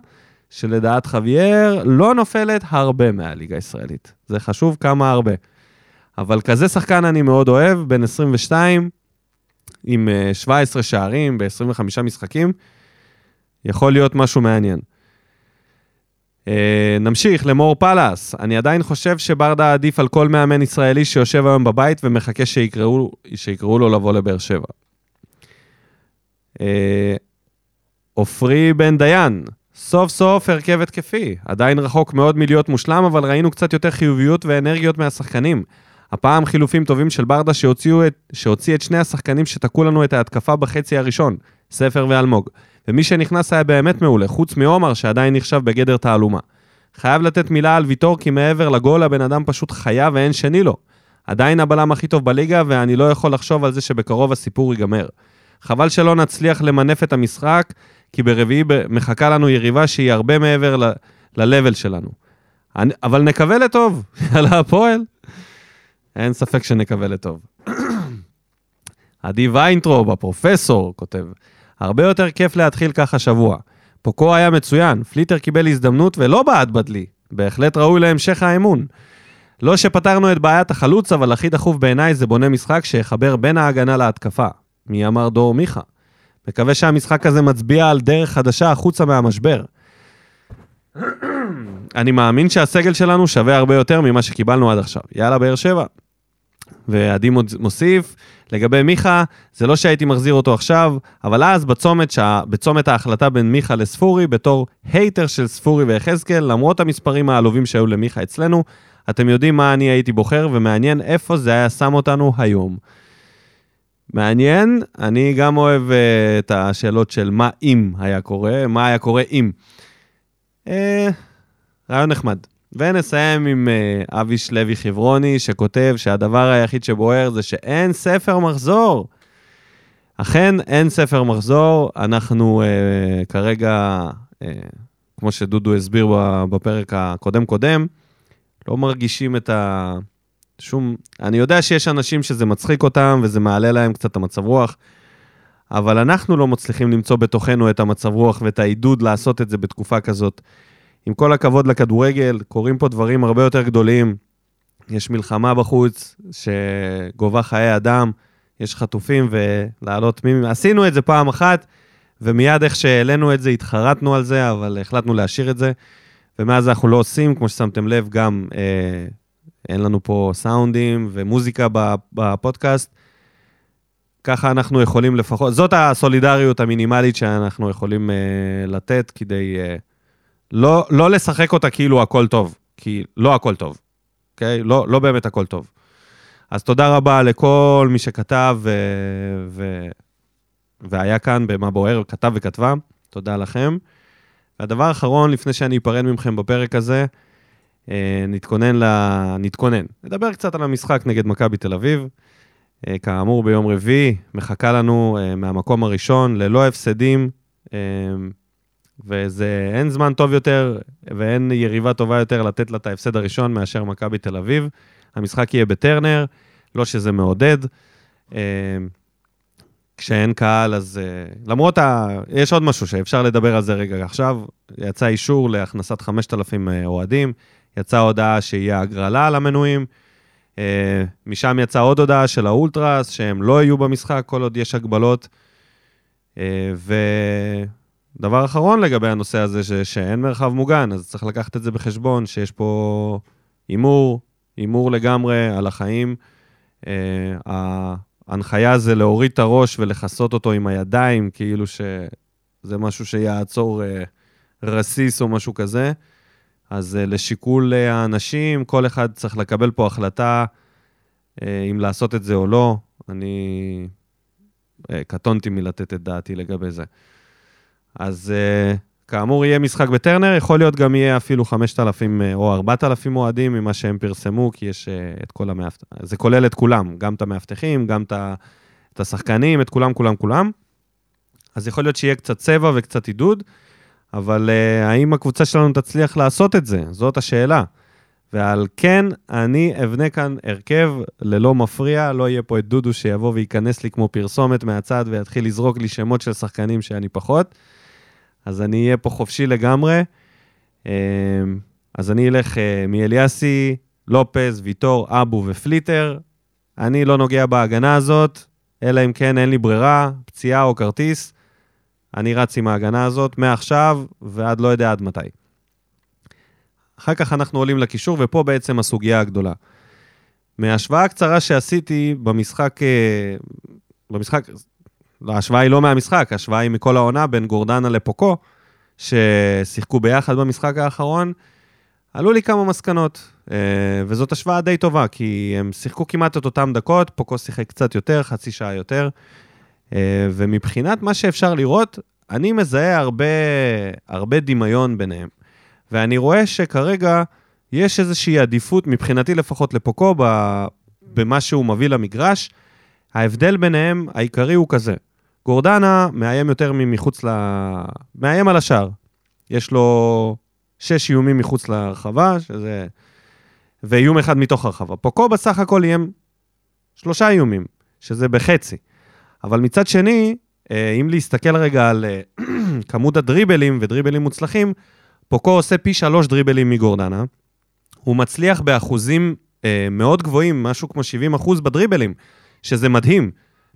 A: שלדעת חוויאר לא נופלת הרבה מהליגה הישראלית. זה חשוב כמה הרבה. אבל כזה שחקן אני מאוד אוהב, בן 22, עם 17 אה, שערים ב-25 משחקים, יכול להיות משהו מעניין. Uh, נמשיך למור פלאס. אני עדיין חושב שברדה עדיף על כל מאמן ישראלי שיושב היום בבית ומחכה שיקראו, שיקראו לו לבוא לבאר שבע. אה, עופרי בן דיין, סוף סוף הרכב התקפי. עדיין רחוק מאוד מלהיות מושלם, אבל ראינו קצת יותר חיוביות ואנרגיות מהשחקנים. הפעם חילופים טובים של ברדה שהוציאו את, שהוציא את שני השחקנים שתקעו לנו את ההתקפה בחצי הראשון, ספר ואלמוג. ומי שנכנס היה באמת מעולה, חוץ מעומר שעדיין נחשב בגדר תעלומה. חייב לתת מילה על ויטור, כי מעבר לגול הבן אדם פשוט חיה ואין שני לו. עדיין הבלם הכי טוב בליגה, ואני לא יכול לחשוב על זה שבקרוב הסיפור ייגמר. חבל שלא נצליח למנף את המשחק, כי ברביעי מחכה לנו יריבה שהיא הרבה מעבר ל-level שלנו. אני, אבל נקווה לטוב, יאללה, הפועל. אין ספק שנקווה לטוב. עדי ויינטרוב, הפרופסור, כותב, הרבה יותר כיף להתחיל ככה שבוע. פוקו היה מצוין, פליטר קיבל הזדמנות ולא בעט בדלי. בהחלט ראוי להמשך האמון. לא שפתרנו את בעיית החלוץ, אבל הכי דחוף בעיניי זה בונה משחק שיחבר בין ההגנה להתקפה. מי אמר דור מיכה? מקווה שהמשחק הזה מצביע על דרך חדשה החוצה מהמשבר. אני מאמין שהסגל שלנו שווה הרבה יותר ממה שקיבלנו עד עכשיו. יאללה, באר שבע. ועדי מוסיף, לגבי מיכה, זה לא שהייתי מחזיר אותו עכשיו, אבל אז בצומת, שה... בצומת ההחלטה בין מיכה לספורי, בתור הייטר של ספורי ויחזקאל, למרות המספרים העלובים שהיו למיכה אצלנו, אתם יודעים מה אני הייתי בוחר, ומעניין איפה זה היה שם אותנו היום. מעניין, אני גם אוהב uh, את השאלות של מה אם היה קורה, מה היה קורה אם. Uh, רעיון נחמד. ונסיים עם uh, אביש לוי חברוני, שכותב שהדבר היחיד שבוער זה שאין ספר מחזור. אכן, אין ספר מחזור, אנחנו uh, כרגע, uh, כמו שדודו הסביר בפרק הקודם-קודם, לא מרגישים את ה... שום... אני יודע שיש אנשים שזה מצחיק אותם וזה מעלה להם קצת את המצב רוח, אבל אנחנו לא מצליחים למצוא בתוכנו את המצב רוח ואת העידוד לעשות את זה בתקופה כזאת. עם כל הכבוד לכדורגל, קורים פה דברים הרבה יותר גדולים. יש מלחמה בחוץ שגובה חיי אדם, יש חטופים ולעלות מי... עשינו את זה פעם אחת, ומיד איך שהעלינו את זה, התחרטנו על זה, אבל החלטנו להשאיר את זה. ומאז אנחנו לא עושים, כמו ששמתם לב, גם אה, אין לנו פה סאונדים ומוזיקה בפודקאסט. ככה אנחנו יכולים לפחות, זאת הסולידריות המינימלית שאנחנו יכולים אה, לתת כדי אה, לא, לא לשחק אותה כאילו הכל טוב, כי לא הכל טוב, אוקיי? לא, לא באמת הכל טוב. אז תודה רבה לכל מי שכתב ו... ו... והיה כאן במה בוער, כתב וכתבה, תודה לכם. והדבר האחרון, לפני שאני אפרד מכם בפרק הזה, אה, נתכונן ל... נתכונן. נדבר קצת על המשחק נגד מכבי תל אביב. אה, כאמור, ביום רביעי, מחכה לנו אה, מהמקום הראשון, ללא הפסדים, וזה, אין זמן טוב יותר ואין יריבה טובה יותר לתת לה את ההפסד הראשון מאשר מכבי תל אביב. המשחק יהיה בטרנר, לא שזה מעודד. כשאין קהל, אז למרות ה... יש עוד משהו שאפשר לדבר על זה רגע עכשיו. יצא אישור להכנסת 5,000 אה, אוהדים, יצאה הודעה שיהיה הגרלה על המנויים. Uh, משם יצאה עוד הודעה של האולטרס, שהם לא יהיו במשחק כל עוד יש הגבלות. Uh, ודבר אחרון לגבי הנושא הזה, ש... שאין מרחב מוגן, אז צריך לקחת את זה בחשבון, שיש פה הימור, הימור לגמרי על החיים. Uh, ההנחיה זה להוריד את הראש ולכסות אותו עם הידיים, כאילו שזה משהו שיעצור אה, רסיס או משהו כזה. אז אה, לשיקול אה, האנשים, כל אחד צריך לקבל פה החלטה אה, אם לעשות את זה או לא. אני קטונתי מלתת את דעתי לגבי זה. אז כאמור, יהיה משחק בטרנר, יכול להיות גם יהיה אפילו 5,000 אה, או 4,000 אוהדים ממה שהם פרסמו, כי יש את כל המאבטחים, זה כולל את כולם, גם את המאבטחים, גם את השחקנים, את כולם, כולם, כולם. אז יכול להיות שיהיה קצת צבע וקצת עידוד, אבל uh, האם הקבוצה שלנו תצליח לעשות את זה? זאת השאלה. ועל כן, אני אבנה כאן הרכב ללא מפריע, לא יהיה פה את דודו שיבוא וייכנס לי כמו פרסומת מהצד ויתחיל לזרוק לי שמות של שחקנים שאני פחות. אז אני אהיה פה חופשי לגמרי. אמ, אז אני אלך אה, מאליאסי, לופז, ויטור, אבו ופליטר. אני לא נוגע בהגנה הזאת, אלא אם כן אין לי ברירה, פציעה או כרטיס. אני רץ עם ההגנה הזאת מעכשיו ועד לא יודע עד מתי. אחר כך אנחנו עולים לקישור, ופה בעצם הסוגיה הגדולה. מההשוואה הקצרה שעשיתי במשחק, אה, במשחק, ההשוואה היא לא מהמשחק, ההשוואה היא מכל העונה בין גורדנה לפוקו, ששיחקו ביחד במשחק האחרון. עלו לי כמה מסקנות, אה, וזאת השוואה די טובה, כי הם שיחקו כמעט את אותן דקות, פוקו שיחק קצת יותר, חצי שעה יותר, ומבחינת מה שאפשר לראות, אני מזהה הרבה, הרבה דמיון ביניהם. ואני רואה שכרגע יש איזושהי עדיפות, מבחינתי לפחות לפוקו, במה שהוא מביא למגרש. ההבדל ביניהם העיקרי הוא כזה, גורדנה מאיים יותר ממחוץ ל... מאיים על השער. יש לו שש איומים מחוץ לרחבה, שזה... ואיום אחד מתוך הרחבה. פוקו בסך הכל איים שלושה איומים, שזה בחצי. אבל מצד שני, אה, אם להסתכל רגע על אה, כמות הדריבלים ודריבלים מוצלחים, פוקו עושה פי שלוש דריבלים מגורדנה. הוא מצליח באחוזים אה, מאוד גבוהים, משהו כמו 70 אחוז בדריבלים, שזה מדהים.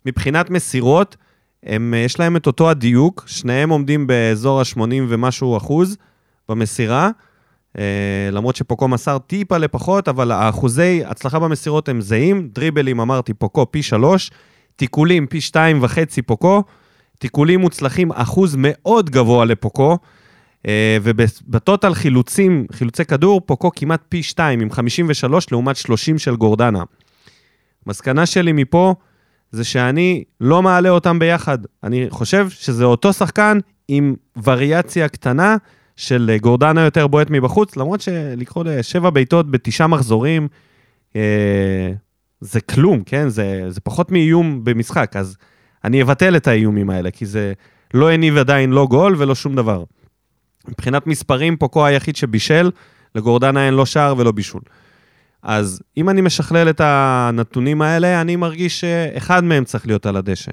A: מבחינת מסירות, הם, יש להם את אותו הדיוק, שניהם עומדים באזור ה-80 ומשהו אחוז במסירה, למרות שפוקו מסר טיפה לפחות, אבל האחוזי הצלחה במסירות הם זהים. דריבלים, אמרתי, פוקו פי שלוש, תיקולים פי שתיים וחצי פוקו, תיקולים מוצלחים אחוז מאוד גבוה לפוקו, אה, ובטוטל חילוצים, חילוצי כדור, פוקו כמעט פי שתיים, עם 53 לעומת 30 של גורדנה. מסקנה שלי מפה זה שאני לא מעלה אותם ביחד. אני חושב שזה אותו שחקן עם וריאציה קטנה של גורדנה יותר בועט מבחוץ, למרות שלקרוא לשבע בעיטות בתשעה מחזורים, אה, זה כלום, כן? זה, זה פחות מאיום במשחק, אז אני אבטל את האיומים האלה, כי זה לא הניב עדיין לא גול ולא שום דבר. מבחינת מספרים, פוקו היחיד שבישל, לגורדנה אין לא שער ולא בישול. אז אם אני משכלל את הנתונים האלה, אני מרגיש שאחד מהם צריך להיות על הדשא.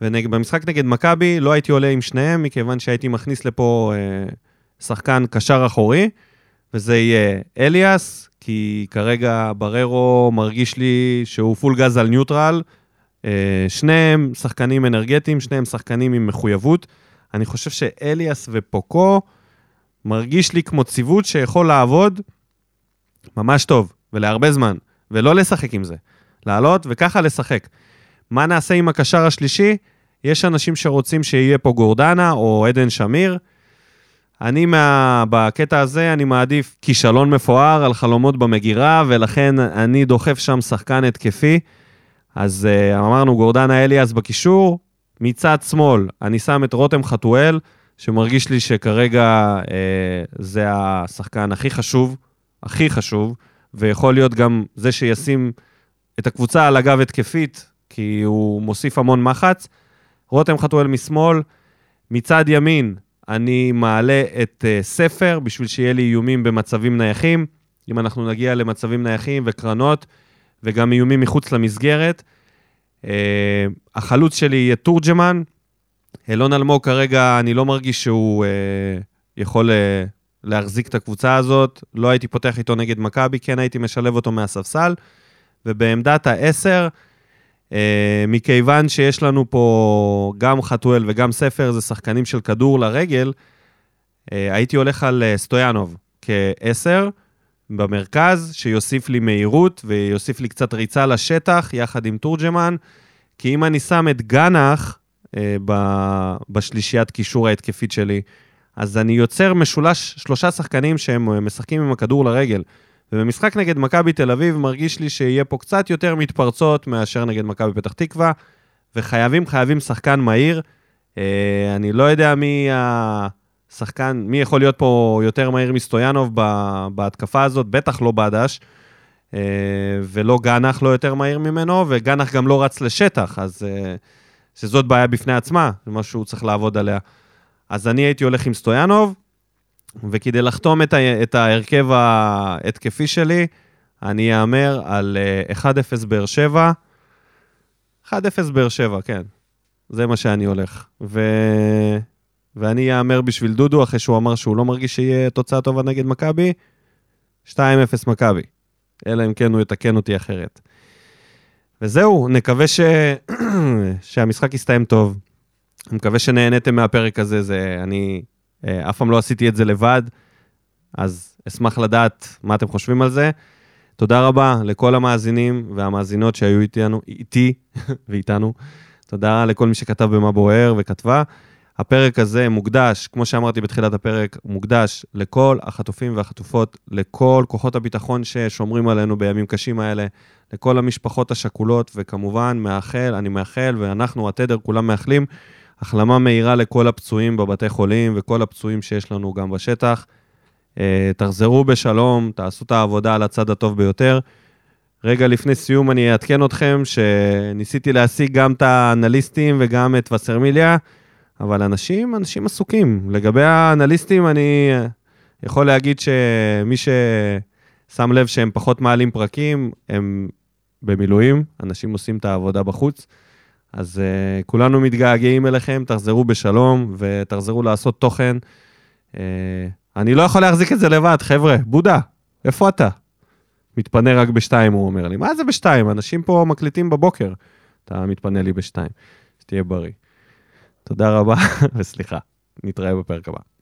A: ובמשחק נגד מכבי לא הייתי עולה עם שניהם, מכיוון שהייתי מכניס לפה אה, שחקן קשר אחורי, וזה יהיה אליאס, כי כרגע בררו מרגיש לי שהוא פול גז על ניוטרל. אה, שניהם שחקנים אנרגטיים, שניהם שחקנים עם מחויבות. אני חושב שאליאס ופוקו מרגיש לי כמו ציוות שיכול לעבוד ממש טוב, ולהרבה זמן, ולא לשחק עם זה. לעלות וככה לשחק. מה נעשה עם הקשר השלישי? יש אנשים שרוצים שיהיה פה גורדנה או עדן שמיר. אני מה... בקטע הזה, אני מעדיף כישלון מפואר על חלומות במגירה, ולכן אני דוחף שם שחקן התקפי. אז uh, אמרנו גורדנה אליאס בקישור, מצד שמאל אני שם את רותם חתואל, שמרגיש לי שכרגע uh, זה השחקן הכי חשוב, הכי חשוב, ויכול להיות גם זה שישים את הקבוצה על הגב התקפית, כי הוא מוסיף המון מחץ. רותם חתואל משמאל, מצד ימין אני מעלה את uh, ספר בשביל שיהיה לי איומים במצבים נייחים. אם אנחנו נגיע למצבים נייחים וקרנות, וגם איומים מחוץ למסגרת. Uh, החלוץ שלי יהיה תורג'מן. אלון אלמוג כרגע, אני לא מרגיש שהוא uh, יכול להחזיק את הקבוצה הזאת. לא הייתי פותח איתו נגד מכבי, כן הייתי משלב אותו מהספסל. ובעמדת העשר, Uh, מכיוון שיש לנו פה גם חתואל וגם ספר, זה שחקנים של כדור לרגל, uh, הייתי הולך על uh, סטויאנוב כעשר במרכז, שיוסיף לי מהירות ויוסיף לי קצת ריצה לשטח יחד עם תורג'מן, כי אם אני שם את גנח בשלישיית קישור ההתקפית שלי, אז אני יוצר משולש שלושה שחקנים שהם משחקים עם הכדור לרגל. ובמשחק נגד מכבי תל אביב מרגיש לי שיהיה פה קצת יותר מתפרצות מאשר נגד מכבי פתח תקווה, וחייבים, חייבים שחקן מהיר. אה, אני לא יודע מי השחקן, מי יכול להיות פה יותר מהיר מסטויאנוב בהתקפה הזאת, בטח לא בדש, אה, ולא גנח לא יותר מהיר ממנו, וגנח גם לא רץ לשטח, אז אה, שזאת בעיה בפני עצמה, זה משהו שהוא צריך לעבוד עליה. אז אני הייתי הולך עם סטויאנוב, וכדי לחתום את, ה- את ההרכב ההתקפי שלי, אני אאמר על 1-0 אה, באר שבע. 1-0 באר שבע, כן. זה מה שאני הולך. ו... ואני אאמר בשביל דודו, אחרי שהוא אמר שהוא לא מרגיש שיהיה תוצאה טובה נגד מכבי, 2-0 מכבי. אלא אם כן הוא יתקן אותי אחרת. וזהו, נקווה ש... שהמשחק יסתיים טוב. אני מקווה שנהניתם מהפרק הזה, זה... אני אף פעם לא עשיתי את זה לבד, אז אשמח לדעת מה אתם חושבים על זה. תודה רבה לכל המאזינים והמאזינות שהיו איתנו, איתי ואיתנו. תודה לכל מי שכתב במה בוער וכתבה. הפרק הזה מוקדש, כמו שאמרתי בתחילת הפרק, מוקדש לכל החטופים והחטופות, לכל כוחות הביטחון ששומרים עלינו בימים קשים האלה, לכל המשפחות השכולות, וכמובן, מאחל, אני מאחל, ואנחנו, התדר, כולם מאחלים החלמה מהירה לכל הפצועים בבתי חולים וכל הפצועים שיש לנו גם בשטח. אה, תחזרו בשלום, תעשו את העבודה על הצד הטוב ביותר. רגע לפני סיום אני אעדכן אתכם שניסיתי להשיג גם את האנליסטים וגם את וסרמיליה, אבל אנשים, אנשים עסוקים. לגבי האנליסטים, אני יכול להגיד שמי ששם לב שהם פחות מעלים פרקים, הם במילואים, אנשים עושים את העבודה בחוץ. אז uh, כולנו מתגעגעים אליכם, תחזרו בשלום ותחזרו לעשות תוכן. Uh, אני לא יכול להחזיק את זה לבד, חבר'ה, בודה, איפה אתה? מתפנה רק בשתיים, הוא אומר לי. מה זה בשתיים? אנשים פה מקליטים בבוקר. אתה מתפנה לי בשתיים. שתהיה בריא. תודה רבה, וסליחה, נתראה בפרק הבא.